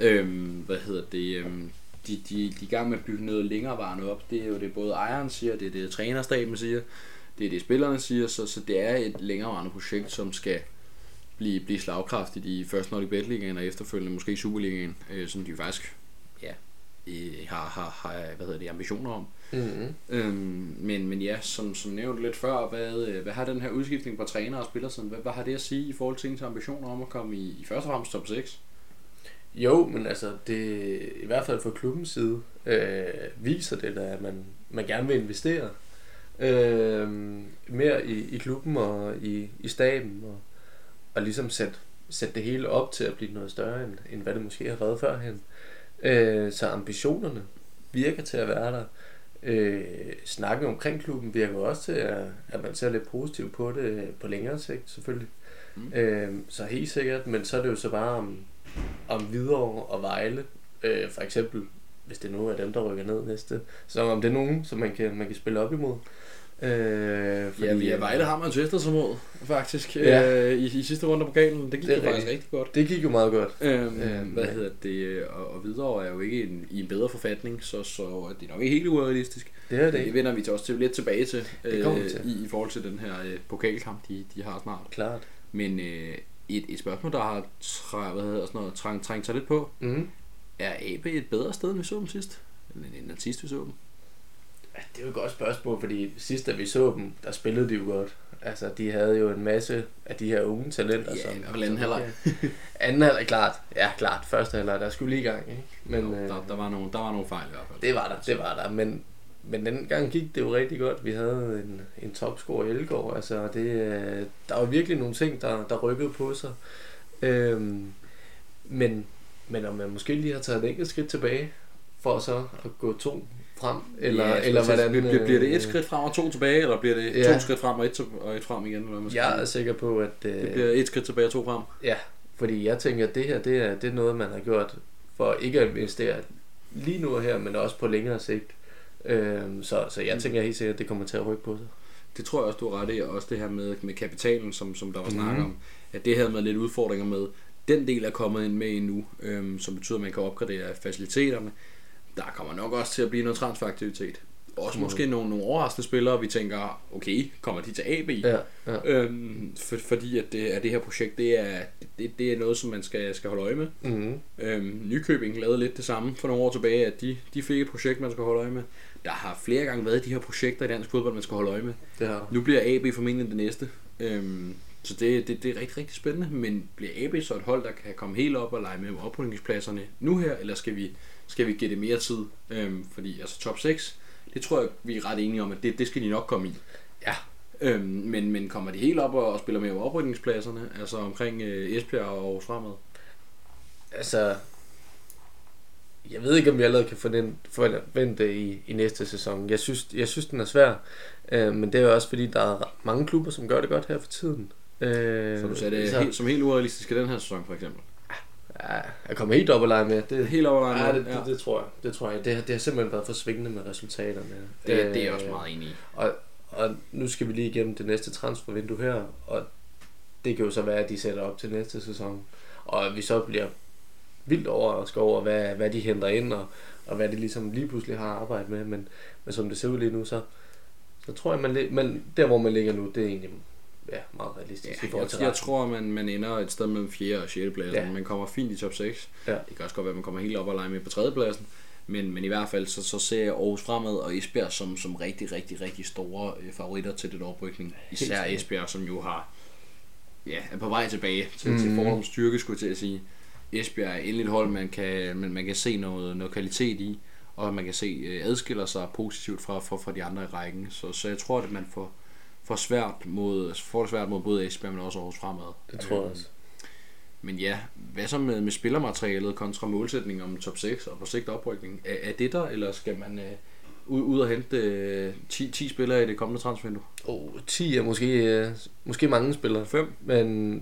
Øhm, hvad hedder det? Øhm, de, de, de er i gang med at bygge noget længerevarende op. Det er jo det både ejeren siger, det er det trænerstaben siger, det er det spillerne siger, så, så det er et længerevarende projekt, som skal blive, blive slagkraftigt i først når i Betligaen og efterfølgende måske i Superligaen, øh, som de faktisk ja, øh, har, har, har hvad hedder det, ambitioner om. Mm-hmm. Øhm, men, men ja, som, som nævnt lidt før, hvad, øh, hvad har den her udskiftning på træner og spillersiden, hvad, hvad har det at sige i forhold til ens ambitioner om at komme i, i første fremmest top 6? Jo, men altså, det, i hvert fald fra klubbens side, øh, viser det da, at man, man gerne vil investere øh, mere i, i klubben og i, i staben, og, og ligesom sætte, sætte det hele op til at blive noget større, end, end hvad det måske har været førhen. Øh, så ambitionerne virker til at være der. Øh, snakken omkring klubben virker også til, at, at man ser lidt positivt på det på længere sigt, selvfølgelig. Mm. Øh, så helt sikkert, men så er det jo så bare om, om Hvidovre og Vejle, øh, for eksempel, hvis det nu er dem, der rykker ned næste, så om det er nogen, som man kan, man kan spille op imod. Øh, Fordi, ja, ja, Vejle har man tvistet sig mod, faktisk, Ja. øh, i, i sidste runde på pokalen. Det gik Det det faktisk rigtig godt. Det gik jo meget godt. Øhm, Øhm, hvad hedder det, og, og videre er jo ikke en, i en bedre forfatning, så, så det er nok ikke helt urealistisk. Det er det Det vender vi til også til, lidt tilbage til, øh, til. I, i forhold til den her øh, pokalkamp, de, de har snart. Klart. Men øh, et, et spørgsmål, der har træ, hvad hedder sådan noget, træng, trængt sig lidt på, Mm. er AB et bedre sted, end vi så dem sidst? End, end den sidste, vi så dem? Ja, det er jo et godt spørgsmål, fordi sidst da vi så dem, der spillede de jo godt. Altså, de havde jo en masse af de her unge talenter. Ja, som, i hvert fald anden halvleg. Anden halvleg, klart. Ja, klart. Første halvleg, der skulle lige i gang, ikke? Men, jo, øh, der, der, var nogle, der var nogle fejl i hvert fald. Det var der, det var der, men, men den gang gik det jo rigtig godt. Vi havde en, en topscore i Elgård, altså det, øh, der var virkelig nogle ting, der, der rykkede på sig. Øhm, men, men om man måske lige har taget et enkelt skridt tilbage, for så at gå to frem, eller, ja, eller hvordan... Bliver, bliver det et øh, skridt frem og to tilbage, eller bliver det Ja. to skridt frem og et, og et frem igen? Eller hvad man Jeg er sikker på, at... Øh, Det bliver et skridt tilbage og to frem. Ja, fordi jeg tænker, at det her, det er, det er noget, man har gjort for ikke at investere lige nu og her, men også på længere sigt. Øhm, så, så jeg Mm. tænker helt sikkert, at det kommer til at rykke på sig. Det tror jeg også, du har ret i, og også det her med, med kapitalen, som, som der var snak om, at det her med lidt udfordringer med, den del er kommet ind med endnu, øhm, som betyder, at man kan opgradere faciliteterne. Der kommer nok også til at blive noget transferaktivitet. Også Mhm. måske nogle, nogle overraskende spillere, vi tænker, okay, kommer de til AB? Ja, ja. Øhm, for, fordi at det, at det her projekt, det er, det, det er noget, som man skal, skal holde øje med. Mm-hmm. Øhm, Nykøbing lavede lidt det samme for nogle år tilbage, at de, de fik et projekt, man skal holde øje med. Der har flere gange været de her projekter i dansk fodbold, man skal holde øje med. Det har Nu bliver AB formentlig det næste. Øhm, så det, det, det er rigtig, rigtig spændende. Men bliver AB så et hold, der kan komme helt op og lege med oprykningspladserne nu her, eller skal vi, skal vi give det mere tid? Øhm, fordi altså top 6, det tror jeg, vi er ret enige om, at det, det skal de nok komme i. Ja. Øhm, men, men kommer de helt op og, og spiller med oprykningspladserne, altså omkring øh, Esbjerg og Aarhus fremad? Altså, jeg ved ikke, om vi allerede kan forvente, i, i næste sæson. Jeg synes, jeg synes den er svær, øh, men det er jo også fordi, der er mange klubber, som gør det godt her for tiden. Øh, Så du sagde det helt, som helt urealistisk i den her sæson, for eksempel? Ja, jeg kommer helt op og lege med. Det, Helt over ja, det, det, det, tror jeg. Det tror jeg. Det, det har simpelthen været for svingende med resultaterne. det, det er jeg Øh, også meget enig i. Og, og nu skal vi lige igennem det næste transfervindue her, og det kan jo så være, at de sætter op til næste sæson. Og vi så bliver vildt overrasket over, hvad, hvad de henter ind, og, og hvad de ligesom lige pludselig har arbejdet med. Men, men som det ser ud lige nu, så, så tror jeg, man, man, der hvor man ligger nu, det er egentlig ja, meget realistisk i Ja, forhold til jeg, jeg tror, man, man ender et sted mellem 4. og 6. pladsen. Ja. Man kommer fint i top 6. Ja. Det kan også godt være, at man kommer helt op og lege med på 3. pladsen. Men, men i hvert fald, så, så ser jeg Aarhus fremad og Esbjerg som, som rigtig, rigtig, rigtig store øh, favoritter til den oprykning. Især. Esbjerg, som jo har ja, er på vej tilbage til, mm. til fordoms styrke, skulle jeg til at sige. Esbjerg er endelig et hold, man kan, man, man kan se noget, noget kvalitet i, og man kan se øh, adskiller sig positivt fra, fra, fra de andre i rækken. Så, så jeg tror, at man får, får, svært mod, får det svært mod både Esbjerg, men også Aarhus fremad. Det tror jeg Øhm, også. Men ja, hvad så med, med spillermaterialet kontra målsætningen om top 6 og på sigt oprykning? Er, er det der, eller skal man, øh, ud, ud og hente øh, 10, 10 spillere i det kommende transfervindue? Oh, 10 er måske, øh, måske mange spillere. 5? Men...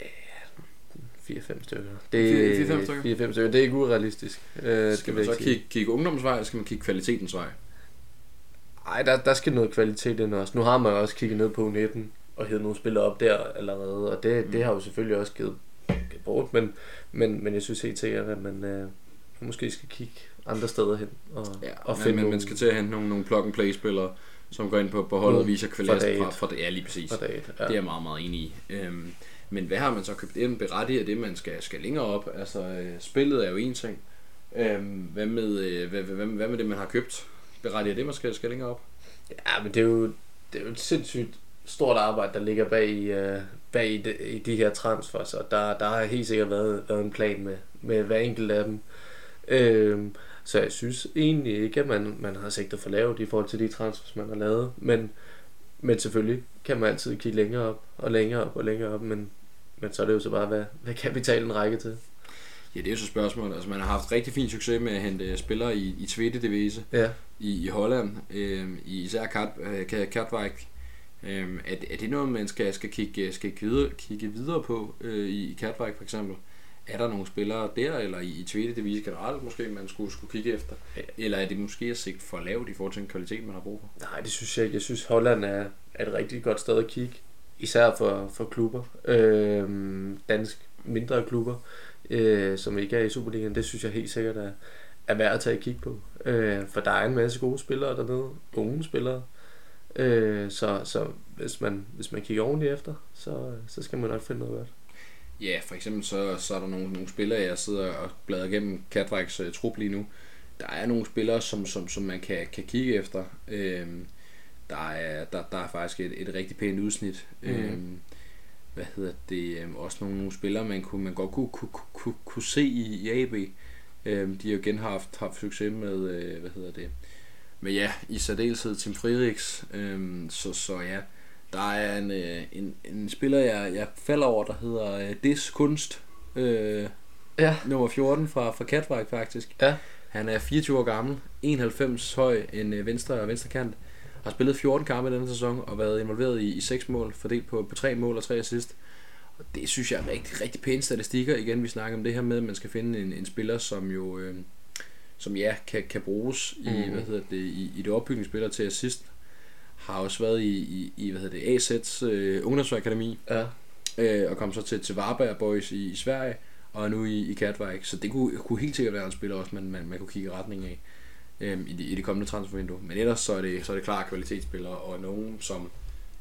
øh, 4-5 stykker. Det, 4-5 stykker? 4-5 stykker. Det er ikke urealistisk. Øh, Skal man så kigge, kigge ungdomsvej, eller skal man kigge kvalitetens vej? Ej, der, der skal noget kvalitet ind også. Nu har man jo også kigget ned på 19 og hævet nogle spillere op der allerede, og det, mm. det har jo selvfølgelig også givet, givet bort, men, men, men jeg synes helt sikkert, at man øh, måske skal kigge andre steder hen og, Ja, og finde men man nogle skal til at hente nogle, nogle plug-and-play-spillere, som går ind på, på holdet og viser fra kvalitet fra, et. fra, det. Ja, lige præcis. fra dag et. Ja. Det er jeg meget, meget enig i. Øhm, men hvad har man så købt ind? Berettiger det, man skal, skal længere op? Altså, øh, spillet er jo en ting. Øhm, hvad, med, øh, hvad, hvad, hvad med det, man har købt? Berettiger det, man skal, skal længere op? Ja, men det er jo, det er jo et sindssygt stort arbejde, der ligger bag, i, øh, bag i, de, i de her transfers, og der, der har helt sikkert været, været en plan med, med hver enkelt af dem. Øhm, så jeg synes egentlig ikke, at man, man har sigtet for lavt i forhold til de transfers, man har lavet, men, men selvfølgelig kan man altid kigge længere op, og længere op, og længere op, men, men så er det jo så bare, hvad, hvad kapitalen række til. Ja, det er jo så spørgsmålet. Altså, man har haft rigtig fin succes med at hente spillere i, i Tvete Devise Ja, i, i Holland, øhm, i især Kat, øh, Katwijk. Øhm, er, det- er det noget, man skal, skal, kigge, skal kigge, videre, kigge videre på øh, i Katwijk for eksempel? Er der nogle spillere der, eller i, i Tvete Devise generelt måske, man skulle, skulle kigge efter? Ja. Eller er det måske at sigte for lavt i forhold til den kvalitet, man har brug for? Nej, det synes jeg ikke. Jeg synes, Holland er, er et rigtig godt sted at kigge. Især for, for klubber. øh, dansk mindre klubber, øh, som ikke er i Superligaen. Det synes jeg helt sikkert er, er værd at tage et kig på. Øh, for der er en masse gode spillere dernede. Unge spillere. Øh, så så hvis, man, hvis man kigger ordentligt efter, så, så skal man nok finde noget godt. Ja, for eksempel så, så er der nogle, nogle spillere, jeg sidder og bladrer igennem Katweiks uh, øh, trup lige nu. Der er nogle spillere, som, som, som man kan, kan kigge efter. Øhm, der, er, der, der er faktisk et, et rigtig pænt udsnit. Mm. Øhm, hvad hedder det? Øhm, også nogle, nogle spillere, man, kunne, man godt kunne, kunne, kunne, kunne se i, i AB. Øhm, de har jo igen haft, haft succes med, øh, hvad hedder det? Men ja, i særdeleshed Tim Frederiks. Øhm, så, så ja, der er en, øh, en, en spiller, jeg, jeg falder over, der hedder øh, Dis Kunst. Øh, Ja. nummer 14 fra, fra Katwijk faktisk. Ja. Han er 24 år gammel, 91 høj, en øh, venstre og venstre kant. Har spillet 14 kampe i denne sæson og været involveret i, i 6 mål, fordelt på, på 3 mål og 3 assist. Og det synes jeg er rigtig, rigtig pæne statistikker. Igen, vi snakker om det her med, at man skal finde en, en spiller, som jo øh, som ja, kan, kan bruges i, Mhm. hvad hedder det, i, i det opbygningsspiller til assist. Har også været i, i, i hvad hedder det, AZ's øh, ungdomsakademi, Ja. øh, og kom så til, til Varberg Boys i, i Sverige, og er nu i, i Katwijk. Så det kunne, kunne helt sikkert være en spiller også, man, man, man kunne kigge i retning af øhm, i, det, i det kommende transfervindue. Men ellers så er det, så er det klart kvalitetsspillere, og nogen, som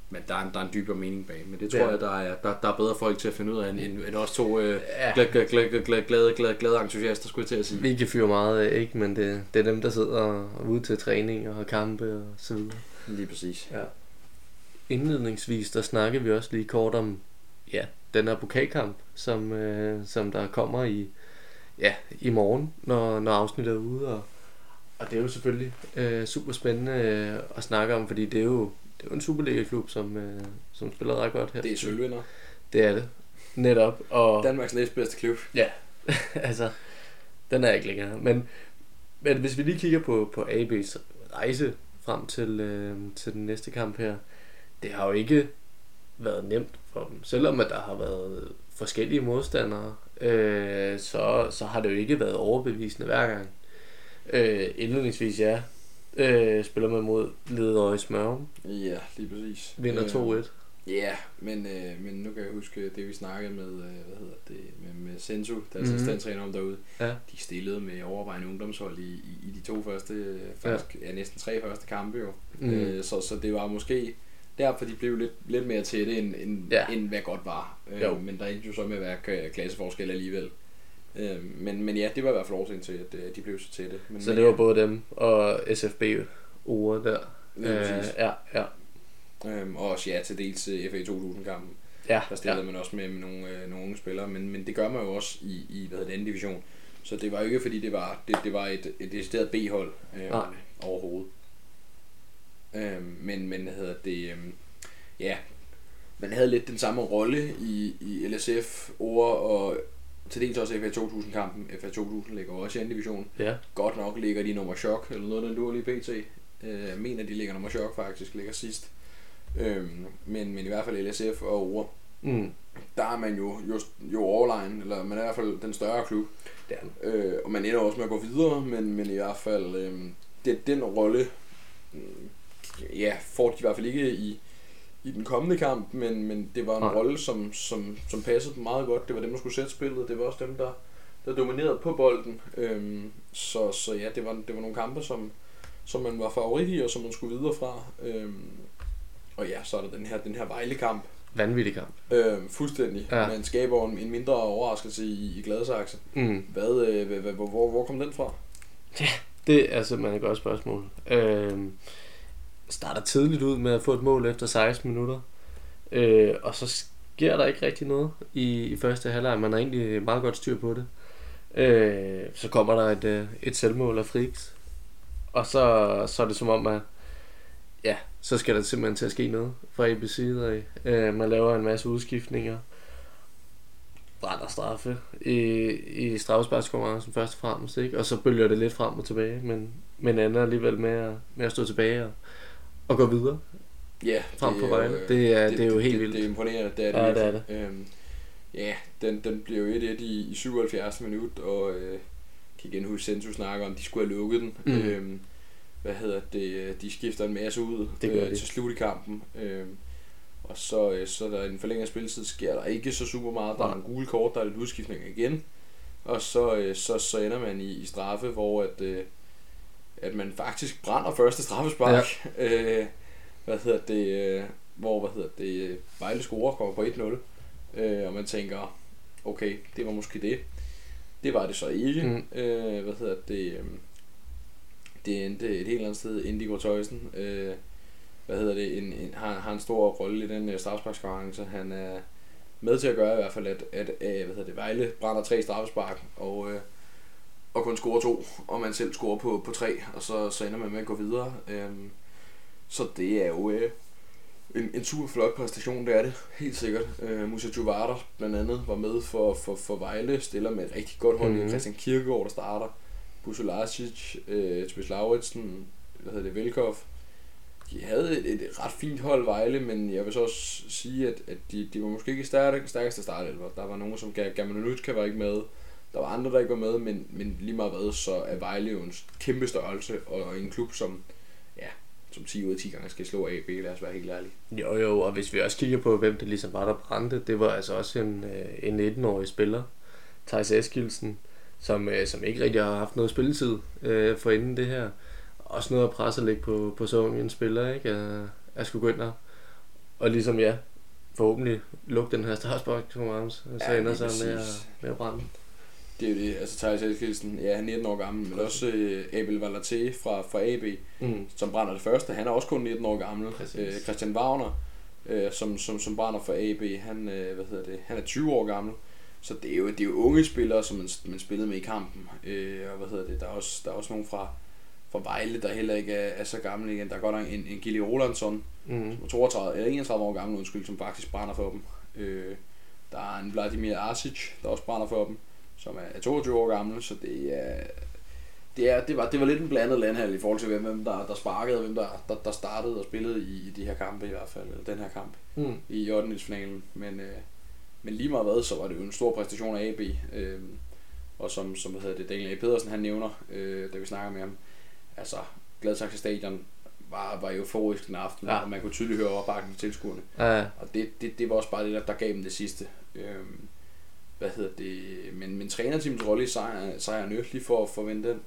men der er, en, der er en dybere mening bag. Men det tror Ja. jeg, der er, der, der er bedre folk til at finde ud af, end, end, end os to øh, Ja. glade, glade, glade, glade, glade, glade, glade entusiaster, skulle jeg til at sige. Vi kan fyre meget af, ikke? Men det, det er dem, der sidder er ude til træning og har kampe og så videre. Lige præcis. Ja. Indledningsvis, der snakker vi også lige kort om, ja, den her pokalkamp, som, øh, som der kommer i, ja, i morgen, når, når afsnittet er ude. Og, og det er jo selvfølgelig øh, super spændende øh, at snakke om, fordi det er jo, det er jo en Superliga-klub, som, øh, som spiller ret godt her. Det er sølvvinder. Det er det. Netop. Og, Danmarks næstbedste klub. Ja, altså, den er ikke længere. Men, men hvis vi lige kigger på, på AB's rejse frem til, øh, til den næste kamp her, det har jo ikke været nemt for dem. Selvom at der har været forskellige modstandere, øh, så, så har det jo ikke været overbevisende hver gang. Øh, indledningsvis ja, øh, spiller man mod Lederøje Smørum, Ja, lige præcis. vinder Øh, 2-1. Ja, men, øh, men nu kan jeg huske det, vi snakkede med, øh, hvad hedder det, med, med Sensu, der er Mhm. assistenttræner om derude. Ja. De stillede med overvejende ungdomshold i, i, i de to første, øh, faktisk, ja. ja. næsten tre første kampe jo. Mm. Mm. Øh, så, så det var måske derfor, de blev lidt, lidt mere tætte, end, end, Ja. end hvad godt var. Jo. Øh, men der endte jo så med at være klasseforskel alligevel. Øh, men, men ja, det var i hvert fald årsagen til, at øh, de blev så tætte. Men, Så men, det var ja, både dem og SFB ord der. lige præcis. ja, ja. Øhm, og også ja, til dels øh, FA 2000-kampen. Ja, Der stillede ja. ja. man også med, med nogle, øh, nogle unge spillere, men, men det gør man jo også i, i hvad hedder det, anden division. Så det var jo ikke fordi det var, det, det var et, et decideret B-hold øh, Nej. overhovedet. Øhm, men, men hedder det, øh, ja, man havde lidt den samme rolle i, i LSF, ord og til dels også FA 2000-kampen. FA 2000 ligger også i anden division. Ja. Godt nok ligger de nummer chok, eller noget, den duer lige pt. Øh, jeg mener, de ligger nummer chok faktisk, ligger sidst. Øhm, men, men i hvert fald LSF og Ore, Mm. der er man jo, jo, jo overline, eller man er i hvert fald den større klub. Det er. Øh, og man ender også med at gå videre, men, men i hvert fald, øh, det, den rolle, øh, ja, får de i hvert fald ikke i, i den kommende kamp, men, men det var en Nej. rolle, som, som, som passede dem meget godt. Det var dem, der skulle sætte spillet. Det var også dem, der, der dominerede på bolden. Øh, så, så ja, det var, det var nogle kampe, som, som man var favorit i, og som man skulle videre fra. Øh, og ja, så er der den her, den her Vejle-kamp. Vanvittig kamp. Øh, fuldstændig. Ja. Ja. Man skaber en, en mindre overraskelse i, i Gladsaxe. Mm. Hvad, øh, hvad, hvor, hvor, hvor kom den fra? Det er simpelthen et godt spørgsmål. Øhm, starter tidligt ud med at få et mål efter 16 minutter. Øh, og så sker der ikke rigtig noget i, i første halvleg. Man har egentlig meget godt styr på det. Øh, så kommer der et, øh, et selvmål af Friks. Og så, så er det som om, at ja, så skal der simpelthen til at ske noget fra ABC side af. Øh, man laver en masse udskiftninger. Brænder straffe i, i straffesparkskonkurrencen først og fremmest, ikke? Og så bølger det lidt frem og tilbage, men, men ender alligevel med at, med at stå tilbage og, og gå videre Ja, frem det på Vejle. øh, Det er, det, det er jo helt det, vildt. Det er imponerende, det er det. Ja, det er virkelig. Øhm, ja, den, den bliver jo 1-1 i, i 77. minut, og øh, kan igen huske, Sensu snakker om, de skulle have lukket den. Mm. Øhm, hvad hedder det, de skifter en masse ud Det gør øh, de. til slut i kampen. Øhm, og så, øh, så der i den forlængede spilletid sker der ikke så super meget. Der er nogle gule kort, der er lidt udskiftning igen. Og så, øh, så, så ender man i, i straffe, hvor at, øh, at man faktisk brænder første straffespark. Ja. Øh, hvad hedder det, øh, hvor hvad hedder det, øh, Vejle scorer kommer på 1-0. Øh, og man tænker, okay, det var måske det. Det var det så ikke. Mm. Øh, hvad hedder det, øh, det endte et helt andet sted. Indigo Tøjsen, øh, hvad hedder det, en, en, har, har en stor rolle i den uh, straffesparkskonkurrence. Han er med til at gøre i hvert fald, at, at uh, hvad hedder det, Vejle brænder tre straffespark, og, uh, og kun scorer to, og man selv scorer på, på tre, og så, så ender man med at gå videre. Um, så det er jo uh, en, en super flot præstation, det er det, helt sikkert. Uh, Musa Juvara blandt andet var med for, for, for Vejle, stiller med et rigtig godt hold. Mhm. Mm-hmm. Christian Kirkegaard, der starter. Busolasic, øh, Tobias Lauritsen, hvad hedder det, Velkov. De havde et, et, ret fint hold Vejle, men jeg vil så også sige, at, at de, de var måske ikke stærk, stærkeste startelver. Der var nogen, som Gamanonutka var ikke med. Der var andre, der ikke var med, men, men lige meget hvad, så er Vejle jo en kæmpe størrelse, og, en klub, som, ja, som 10 ud af 10 gange skal slå AB, lad os være helt ærlige. Jo jo, og hvis vi også kigger på, hvem det ligesom var, der brændte, det var altså også en, øh, en 19-årig spiller, Thijs Eskildsen, som, øh, som ikke rigtig har haft noget spilletid øh, for inden det her. Også noget at presse at lægge på, på så ung en spiller, ikke? At, at skulle gå ind og, og ligesom ja, forhåbentlig lukke den her Marms, og så Ja, ender lige sig med at, med at brænde. Det er jo det, altså Thijs Elkildsen, ja, han er 19 år gammel, men også øh, Abel Valaté fra, fra AB, Mm. som brænder det første. Han er også kun 19 år gammel. Øh, Christian Wagner, øh, som, som, som brænder for AB, han, øh, hvad hedder det, han er 20 år gammel. Så det er jo, det er jo unge spillere, som man, man spillede med i kampen. Øh, og hvad hedder det, der er også, der er også nogen fra, fra Vejle, der heller ikke er, er så gammel igen. Der er godt nok en, en Gilly Rolandsson, Mm. som er 32, eller 31 år gammel, undskyld, som faktisk brænder for dem. Øh, der er en Vladimir Arsic, der også brænder for dem, som er 22 år gammel, så det er, det, er, det, var, det var lidt en blandet landhal i forhold til, hvem, der, der sparkede, og hvem der, der, der startede og spillede i, i de her kampe i hvert fald, eller den her kamp Mm. i 8. finalen. Men, øh, men lige meget hvad, så var det jo en stor præstation af AB. Øh, og som, som hedder det, Daniel A. Pedersen han nævner, øh, da vi snakker med ham, altså Gladsaxe Stadion var, var euforisk den aften, Ja. og man kunne tydeligt høre opbakningen til tilskuerne. Ja, Og det, det, det var også bare det, der, der gav dem det sidste. Øhm, hvad hedder det? Men, men trænerteamets rolle i sejren, sejren lige for at forvente den,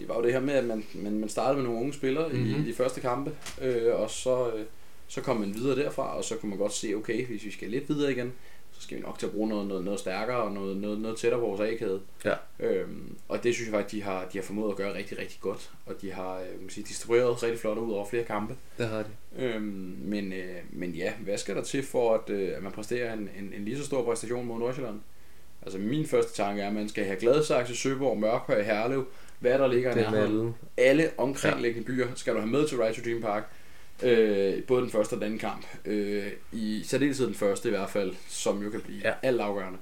det var jo det her med, at man, man, man startede med nogle unge spillere mm-hmm. Mhm. i de første kampe, øh, og så, øh, så kom man videre derfra, og så kunne man godt se, okay, hvis vi skal lidt videre igen, så skal vi nok til at bruge noget, noget, noget stærkere og noget, noget, noget tættere på vores A-kæde. Ja. Øhm, og det synes jeg faktisk, de har, de har formået at gøre rigtig, rigtig godt, og de har øh, man kan sige, distribueret rigtig flot ud over flere kampe. det har de. Øhm, men, øh, men ja, hvad skal der til for, at, øh, at man præsterer en, en, en lige så stor præstation mod Nordsjælland? Altså min første tanke er, at man skal have Gladsaxe, Søborg, Mørkøj, Herlev, hvad der ligger i nærheden. alle. Omkringliggende byer skal du have med til Right to Dream Park. Øh, både den første og den anden kamp. Øh, I særdeleshed den første i hvert fald, som jo kan blive Ja. alt afgørende.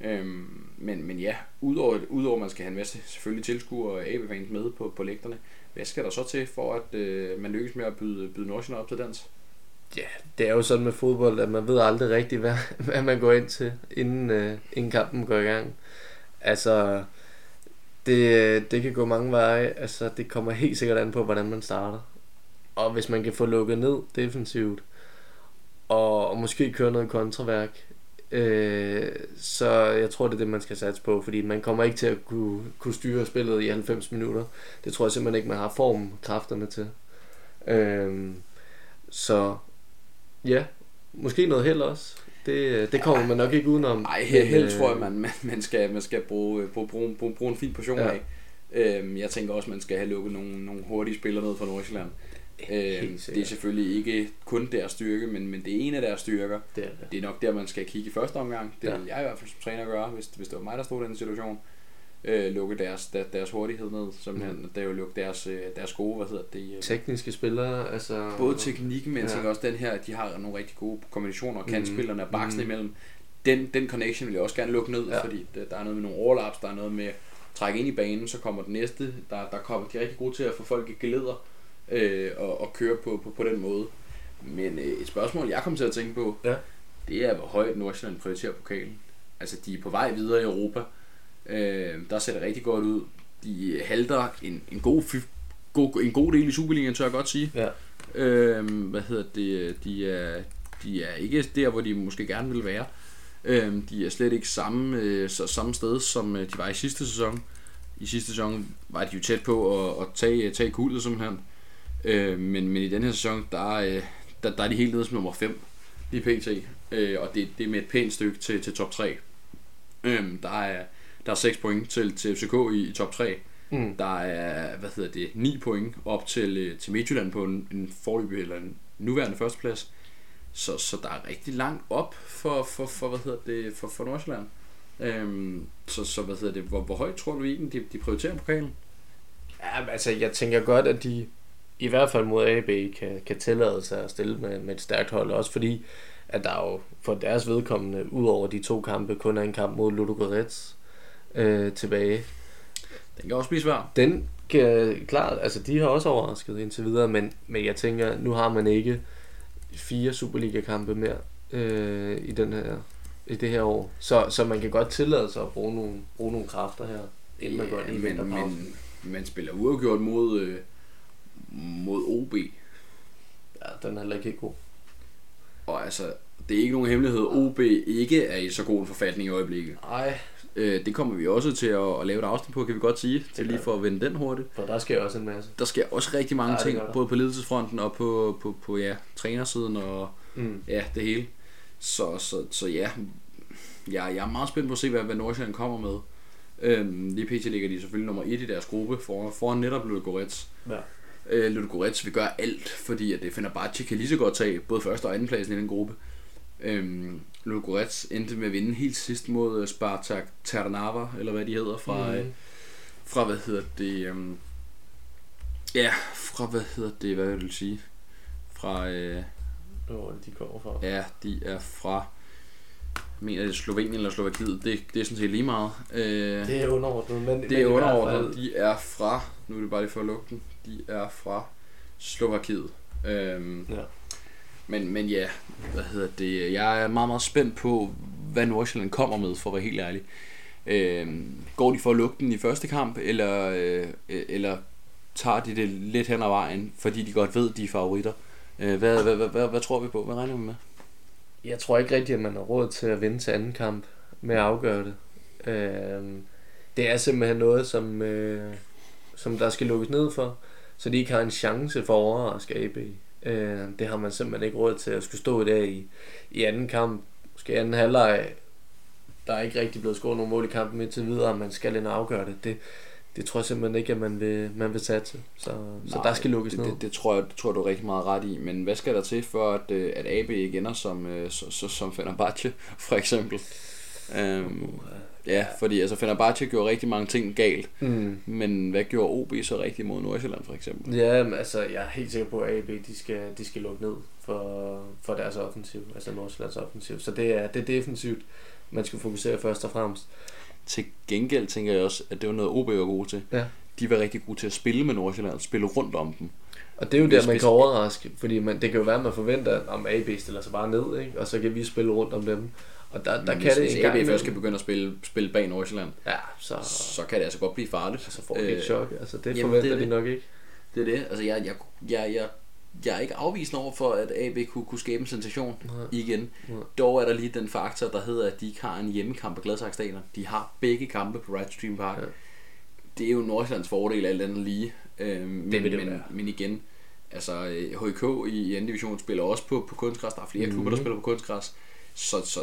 Øhm, men, men ja, udover, udover man skal have en masse selvfølgelig tilskuere og AB-fans med på, på lægterne, hvad skal der så til for, at øh, man lykkes med at byde, byde Nordsjælland op til dans? Ja, det er jo sådan med fodbold, at man ved aldrig rigtigt, hvad, hvad man går ind til, inden, øh, inden kampen går i gang. Altså, det, det kan gå mange veje. Altså, det kommer helt sikkert an på, hvordan man starter. Og hvis man kan få lukket ned defensivt, og, og måske køre noget kontraværk, øh, så jeg tror, det er det, man skal satse på, fordi man kommer ikke til at kunne, kunne styre spillet i 90 minutter. Det tror jeg simpelthen ikke, man har formkræfterne til. Øh, så ja, måske noget held også. Det, det kommer man nok ikke udenom. Nej, held øh, tror jeg, man, man, man skal, man skal bruge, bruge, bruge, bruge, bruge en fin portion ja. af. Øhm, jeg tænker også, man skal have lukket nogle, nogle hurtige spillere ned fra Nordsjælland. Øhm, det er selvfølgelig ikke kun deres styrke, men, men det er en af deres styrker. Det er, det. det er nok der, man skal kigge i første omgang. Det ja. vil jeg i hvert fald som træner gøre, hvis, hvis det var mig, der stod i den situation øh, lukke deres, der, deres hurtighed ned, simpelthen. Mm. Det er jo lukke deres, øh, deres gode, hvad hedder det? Øh, Tekniske spillere, altså... Både teknikken, men ja. tænker også den her, de har nogle rigtig gode kombinationer, og kantspillerne er baksen mm. imellem. Den, den connection vil jeg også gerne lukke ned, ja. fordi der, der er noget med nogle overlaps, der er noget med at trække ind i banen, så kommer den næste, der, der kommer, de er rigtig gode til at få folk i geleder, øh, og, og køre på, på, på den måde. Men øh, et spørgsmål, jeg kommer til at tænke på, ja. det er, hvor højt Nordsjælland prioriterer pokalen. Altså, de er på vej videre i Europa, Øh, der ser det rigtig godt ud. De halter en, en, god, god, en god del i Superligaen, tør jeg godt sige. Ja. Øh, hvad hedder det? De er, de er ikke der, hvor de måske gerne vil være. Øh, de er slet ikke samme, øh, så, samme sted, som øh, de var i sidste sæson. I sidste sæson var de jo tæt på at, at tage, tage kuldet simpelthen. Øh, men, men i den her sæson, der, øh, der, der er de helt nede som nummer 5 i PT. Øh, og det, det er med et pænt stykke til, til top 3. Øh, der er der er 6 point til, til FCK i, i top 3. Mm. Der er, hvad hedder det, 9 point op til, øh, til Midtjylland på en, en forløbig eller en nuværende førsteplads. Så, så der er rigtig langt op for, for, for hvad hedder det, for, for Nordsjælland. Øhm, så, så hvad hedder det, hvor, hvor højt tror du egentlig, de, de prioriterer pokalen? Ja, altså jeg tænker godt, at de i hvert fald mod AB kan, kan tillade sig at stille med, med et stærkt hold, også fordi at der jo for deres vedkommende, ud over de to kampe, kun er en kamp mod Ludogorets, øh, tilbage. Den kan også blive svær. Den kan klart, altså de har også overrasket indtil videre, men, men jeg tænker, nu har man ikke fire Superliga-kampe mere øh, i, den her, i det her år. Så, så man kan godt tillade sig at bruge nogle, bruge nogle kræfter her, inden man går ind i men, men man spiller uafgjort mod, øh, mod OB. Ja, den er heller ikke god. Og altså, det er ikke nogen hemmelighed, OB ikke er i så god en forfatning i øjeblikket. Nej, Øh, det kommer vi også til at, at lave et afsnit på, kan vi godt sige, til lige for at vende den hurtigt. For der sker også en masse. Der sker også rigtig mange ja, ting, både på ledelsesfronten og på, på, på ja, trænersiden og mm. ja, det hele. Så, så, så ja, jeg, jeg er meget spændt på at se, hvad, hvad Nordsjælland kommer med. Øhm, lige pt. ligger de selvfølgelig nummer 1 i deres gruppe, foran, foran netop Ludogorets. Ja. Øh, Ludogorets vil gøre alt, fordi at det finder bare, at kan lige så godt tage både første og anden pladsen i den gruppe. Øhm, Ludogorets endte med at vinde helt sidst mod øh, Spartak Ternava, eller hvad de hedder, fra, mm. øh, fra hvad hedder det, øhm, ja, fra hvad hedder det, hvad vil du sige, fra, øh, hvor de kommer fra? Ja, de er fra, jeg mener det er Slovenien eller Slovakiet, det, det er sådan set lige meget. Øh, det er underordnet, men det er underordnet, de er fra, nu er det bare lige for at lukke den, de er fra Slovakiet. Øhm, ja. Men, men ja, hvad hedder det? Jeg er meget, meget spændt på, hvad Nordsjælland kommer med, for at være helt ærlig. Øh, går de for at lukke den i første kamp, eller, øh, eller tager de det lidt hen ad vejen, fordi de godt ved, de er favoritter? Øh, hvad, hvad, hvad, hvad, hvad tror vi på? Hvad regner vi med? Jeg tror ikke rigtigt, at man har råd til at vinde til anden kamp med at afgøre det. Øh, det er simpelthen noget, som, øh, som der skal lukkes ned for, så de ikke har en chance for at overraske AB. Øh, det har man simpelthen ikke råd til at skulle stå i dag i, i anden kamp. Måske anden halvleg. Der er ikke rigtig blevet scoret nogen mål i kampen indtil videre, og man skal ind og afgøre det. Det, det tror jeg simpelthen ikke, at man vil, man vil satse. Så, Nej, så der skal lukkes det, ned. Det, det, tror jeg, det tror du er rigtig meget ret i. Men hvad skal der til for, at, øh, at AB ikke ender som, øh, så, så, som Fenerbahce, for eksempel? Øhm, ja, fordi altså Fenerbahce gjorde rigtig mange ting galt, Mm. men hvad gjorde OB så rigtigt mod Nordsjælland for eksempel? Ja, men altså, jeg er helt sikker på, at AB de skal, de skal lukke ned for, for deres offensiv, altså Nordsjællands offensiv. Så det er, det er defensivt, man skal fokusere først og fremmest. Til gengæld tænker jeg også, at det var noget OB var gode til. Ja. De var rigtig gode til at spille med Nordsjælland, spille rundt om dem. Og det er jo der, man kan overraske, fordi man, det kan jo være, at man forventer, om AB stiller sig bare ned, ikke? og så kan vi spille rundt om dem. Og der, der Men kan det hvis en AB gang først skal begynde at spille, spille bag Nordsjælland, Ja, så, så kan det altså godt blive farligt. så får de et Øh, chok. Altså, det jamen, forventer det de det. nok ikke. Det er det. Altså, jeg, jeg, jeg, jeg, jeg er ikke afvisende over for, at AB kunne, kunne skabe en sensation Nej. igen. Nej. Dog er der lige den faktor, der hedder, at de ikke har en hjemmekamp på Gladsaxe. De har begge kampe på Right Stream Park. Ja. Det er jo Nordsjællands fordel alt andet lige. Øhm, men, vil det men, være. men igen, altså øh, HK i, i anden division spiller også på, på kunstgræs. Der er flere mm. klubber, der spiller på kunstgræs. Så, så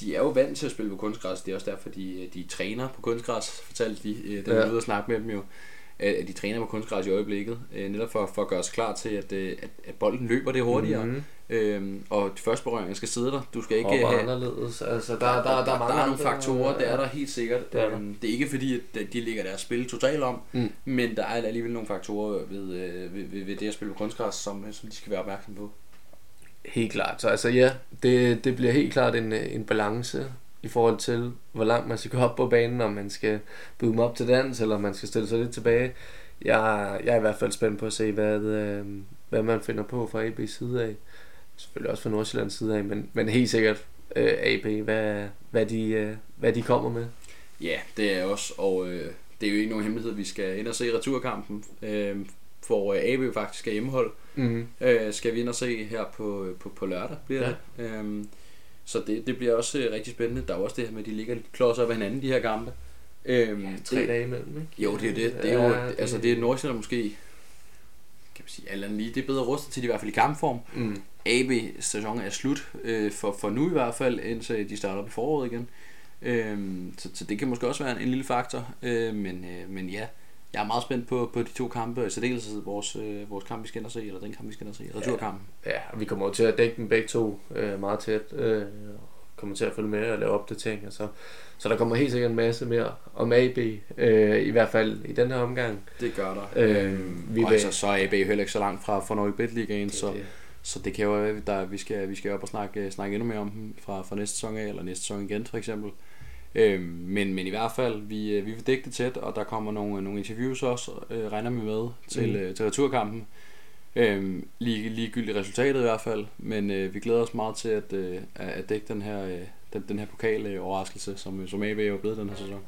de er jo vant til at spille på kunstgræs. Det er også derfor, de, de træner på kunstgræs, fortalte de, øh, da vi Ja. ude og snakke med dem jo. At at de træner på kunstgræs i øjeblikket, øh, netop for, for at gøre sig klar til, at, øh, at, at bolden løber det hurtigere. Mhm. Øhm, og de første berøringer skal sidde der. Du skal ikke Hopper have, anderledes. Altså, der, der, der, der, er mange der er nogle faktorer, det er der helt sikkert. Det er der. Øhm, det er ikke fordi, at de lægger deres spil totalt om, Mm. men der er alligevel nogle faktorer ved, øh, ved, ved, ved det at spille på kunstgræs, som, som de skal være opmærksom på. Helt klart. Så altså ja, det, det bliver helt klart en, en balance i forhold til, hvor langt man skal gå op på banen, om man skal byde dem op til dans, eller om man skal stille sig lidt tilbage. Jeg, jeg er i hvert fald spændt på at se, hvad, øh, hvad man finder på fra AB's side af. Selvfølgelig også fra Nordsjællands side af, men, men helt sikkert øh, AB, hvad, hvad, de, øh, hvad de kommer med. Ja, det er også, og øh, det er jo ikke nogen hemmelighed, vi skal ind og se returkampen, øh, for øh, AB faktisk er hjemmehold. Mm. øh, skal vi ind og se her på, på, på lørdag, bliver Ja. det. Øhm, så det, det bliver også øh, rigtig spændende. Der er også det her med, at de ligger lidt klods op ad hinanden, de her kampe. Øhm, Tre det, dage imellem, ikke? Jo, det er det. Det er jo, Ja, altså det er Nordsjælland måske, kan man sige, andet lige, det er bedre rustet til, de i hvert fald i kampform. Mm. AB-sæsonen er slut, øh, for, for nu i hvert fald, indtil de starter op i foråret igen. Øhm, så, så det kan måske også være en, en lille faktor. Øh, men, øh, men ja, jeg er meget spændt på, på de to kampe, og i særdeleshed vores, øh, vores kamp, vi skal ind og se, eller den kamp, vi skal ind og se, returkampen. Ja, og vi kommer til at dække dem begge to øh, meget tæt. Øh, og kommer til at følge med og lave opdateringer. Så, så der kommer helt sikkert en masse mere om AB, øh, i hvert fald i den her omgang. Det gør der. Øh, Øhm, vi og vil- altså, så er AB jo heller ikke så langt fra, fra Norge Bet Ligaen, Det er så, det. så det kan jo være, at der, vi, skal, vi skal op og snakke, snakke endnu mere om dem fra, fra næste sæson af, eller næste sæson igen for eksempel. Øhm, men, men i hvert fald, vi, øh, vi vil dække det tæt, og der kommer nogle, nogle interviews også, øh, regner vi med, til, Mm. øh, til returkampen. Øhm, lige, ligegyldigt resultatet i hvert fald, men øh, vi glæder os meget til at, øh, at dække den her, øh, den, den her pokal øh, overraskelse, som, øh, som AB er blevet den her sæson.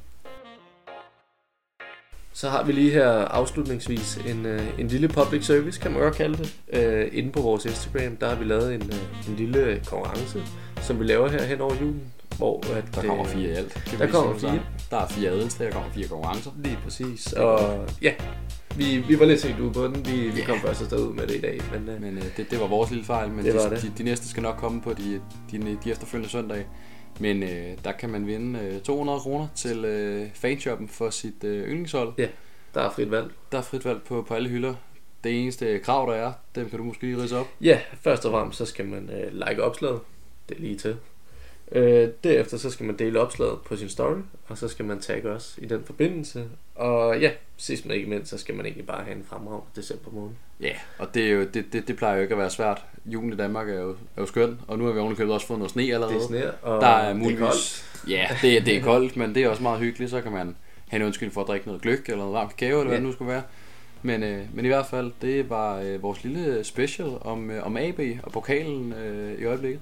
Så har vi lige her afslutningsvis en, øh, en lille public service, kan man godt kalde det. Øh, inde på vores Instagram, der har vi lavet en, øh, en lille konkurrence, som vi laver her hen over julen. Hvor at, Der kommer øh, fire i alt. vi der kommer fire. Der er fire adelsdage, der kommer fire konkurrencer. Lige præcis. Og ja, vi, vi var lidt sent ude på den. Vi, vi Ja. kom først afsted ud med det i dag. Men, øh, Men øh, det, det var vores lille fejl, men Det de, det. De, de næste skal nok komme på de, de, de efterfølgende søndage. Men øh, der kan man vinde øh, 200 kroner til øh, fanshoppen for sit øh, yndlingshold. der er frit valg. Der er frit valg på, på alle hylder. Det eneste krav, der er, dem kan du måske lige ridse op. Ja, først og fremmest så skal man øh, like opslaget. Det er lige til. Øh, derefter så skal man dele opslaget på sin story, og så skal man tagge os i den forbindelse. Og ja, sidst men ikke mindst, så skal man egentlig bare have en fremragende december måned. Ja, og det, er jo, det, det, det plejer jo ikke at være svært. Julen i Danmark er jo, er jo skøn, og nu har vi ovenikøbet også fået noget sne allerede. Det er sner, og Der er det muligvis... koldt. ja, det, er- det er koldt, men det er også meget hyggeligt. Så kan man have en undskyld for at drikke noget gløk eller noget varmt kakao, eller hvad Ja. det nu skulle være. Men, øh, men i hvert fald, det var øh, vores lille special om, øh, om AB og pokalen øh, i øjeblikket.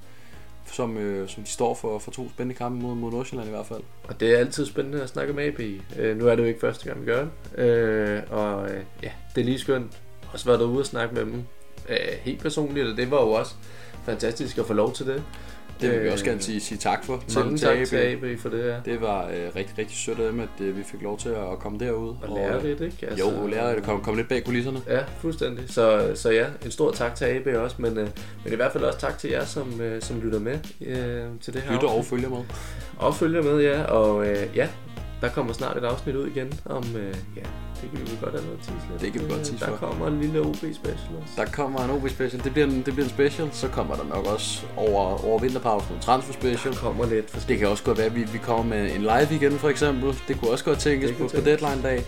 Som, øh, som de står for, for to spændende kampe mod, mod Nordsjælland i hvert fald. Og det er altid spændende at snakke med AB. Øh, nu er det jo ikke første gang, vi gør det. Øh, og øh, ja, det er lige skønt. Også været derude og snakke med dem øh, helt personligt, og det var jo også fantastisk at få lov til det. Det vil vi Øh, også gerne sige, sige tak for Mange til, tak til AB. For det her. Det var øh, rigtig, rigtig sødt af dem, at øh, vi fik lov til at komme derud. Og lære lidt, ikke? Altså, jo, lære det. Kom, kom lidt bag kulisserne. Ja, fuldstændig. Så, så ja, en stor tak til AB også, men, øh, men i hvert fald også tak til jer, som, øh, som lytter med øh, til det her Lytter og følger med. Og følger med, ja. Og øh, ja, der kommer snart et afsnit ud igen om øh, ja, Det kan vi vel godt allerede tease lidt. Det kan vi godt tease Der for. kommer en lille OB special også. Der kommer en OB special. Det bliver en, det bliver en special. Så kommer der nok også over, over vinterpausen en transfer special. Der kommer lidt for Det kan også godt være, at vi, vi kommer med en live igen for eksempel. Det kunne også godt tænkes på, kunne på tænkes. deadline-dag.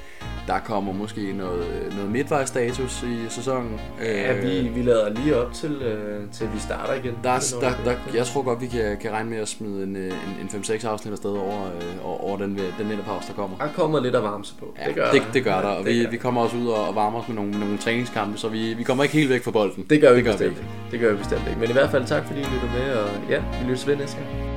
Der kommer måske noget, noget midtvejsstatus i sæsonen. Ja, Øh, vi, vi lader lige op til, øh, til vi starter igen. Der, er- er der, der, jeg tror godt, vi kan, kan regne med at smide en, øh, en, en 5-6 afsnit afsted over, øh, over, den, den vinterpause, der kommer. Der kommer lidt at varme på. Ja, det gør det, der. det gør der, og det vi, vi kommer også ud og, og varmer os med nogle, nogle træningskampe, så vi, vi kommer ikke helt væk fra bolden. Det gør vi det gør bestemt vi ikke. Det gør vi bestemt ikke. Men i hvert fald tak, fordi I lyttede med, og ja, vi lyttes ved næste gang.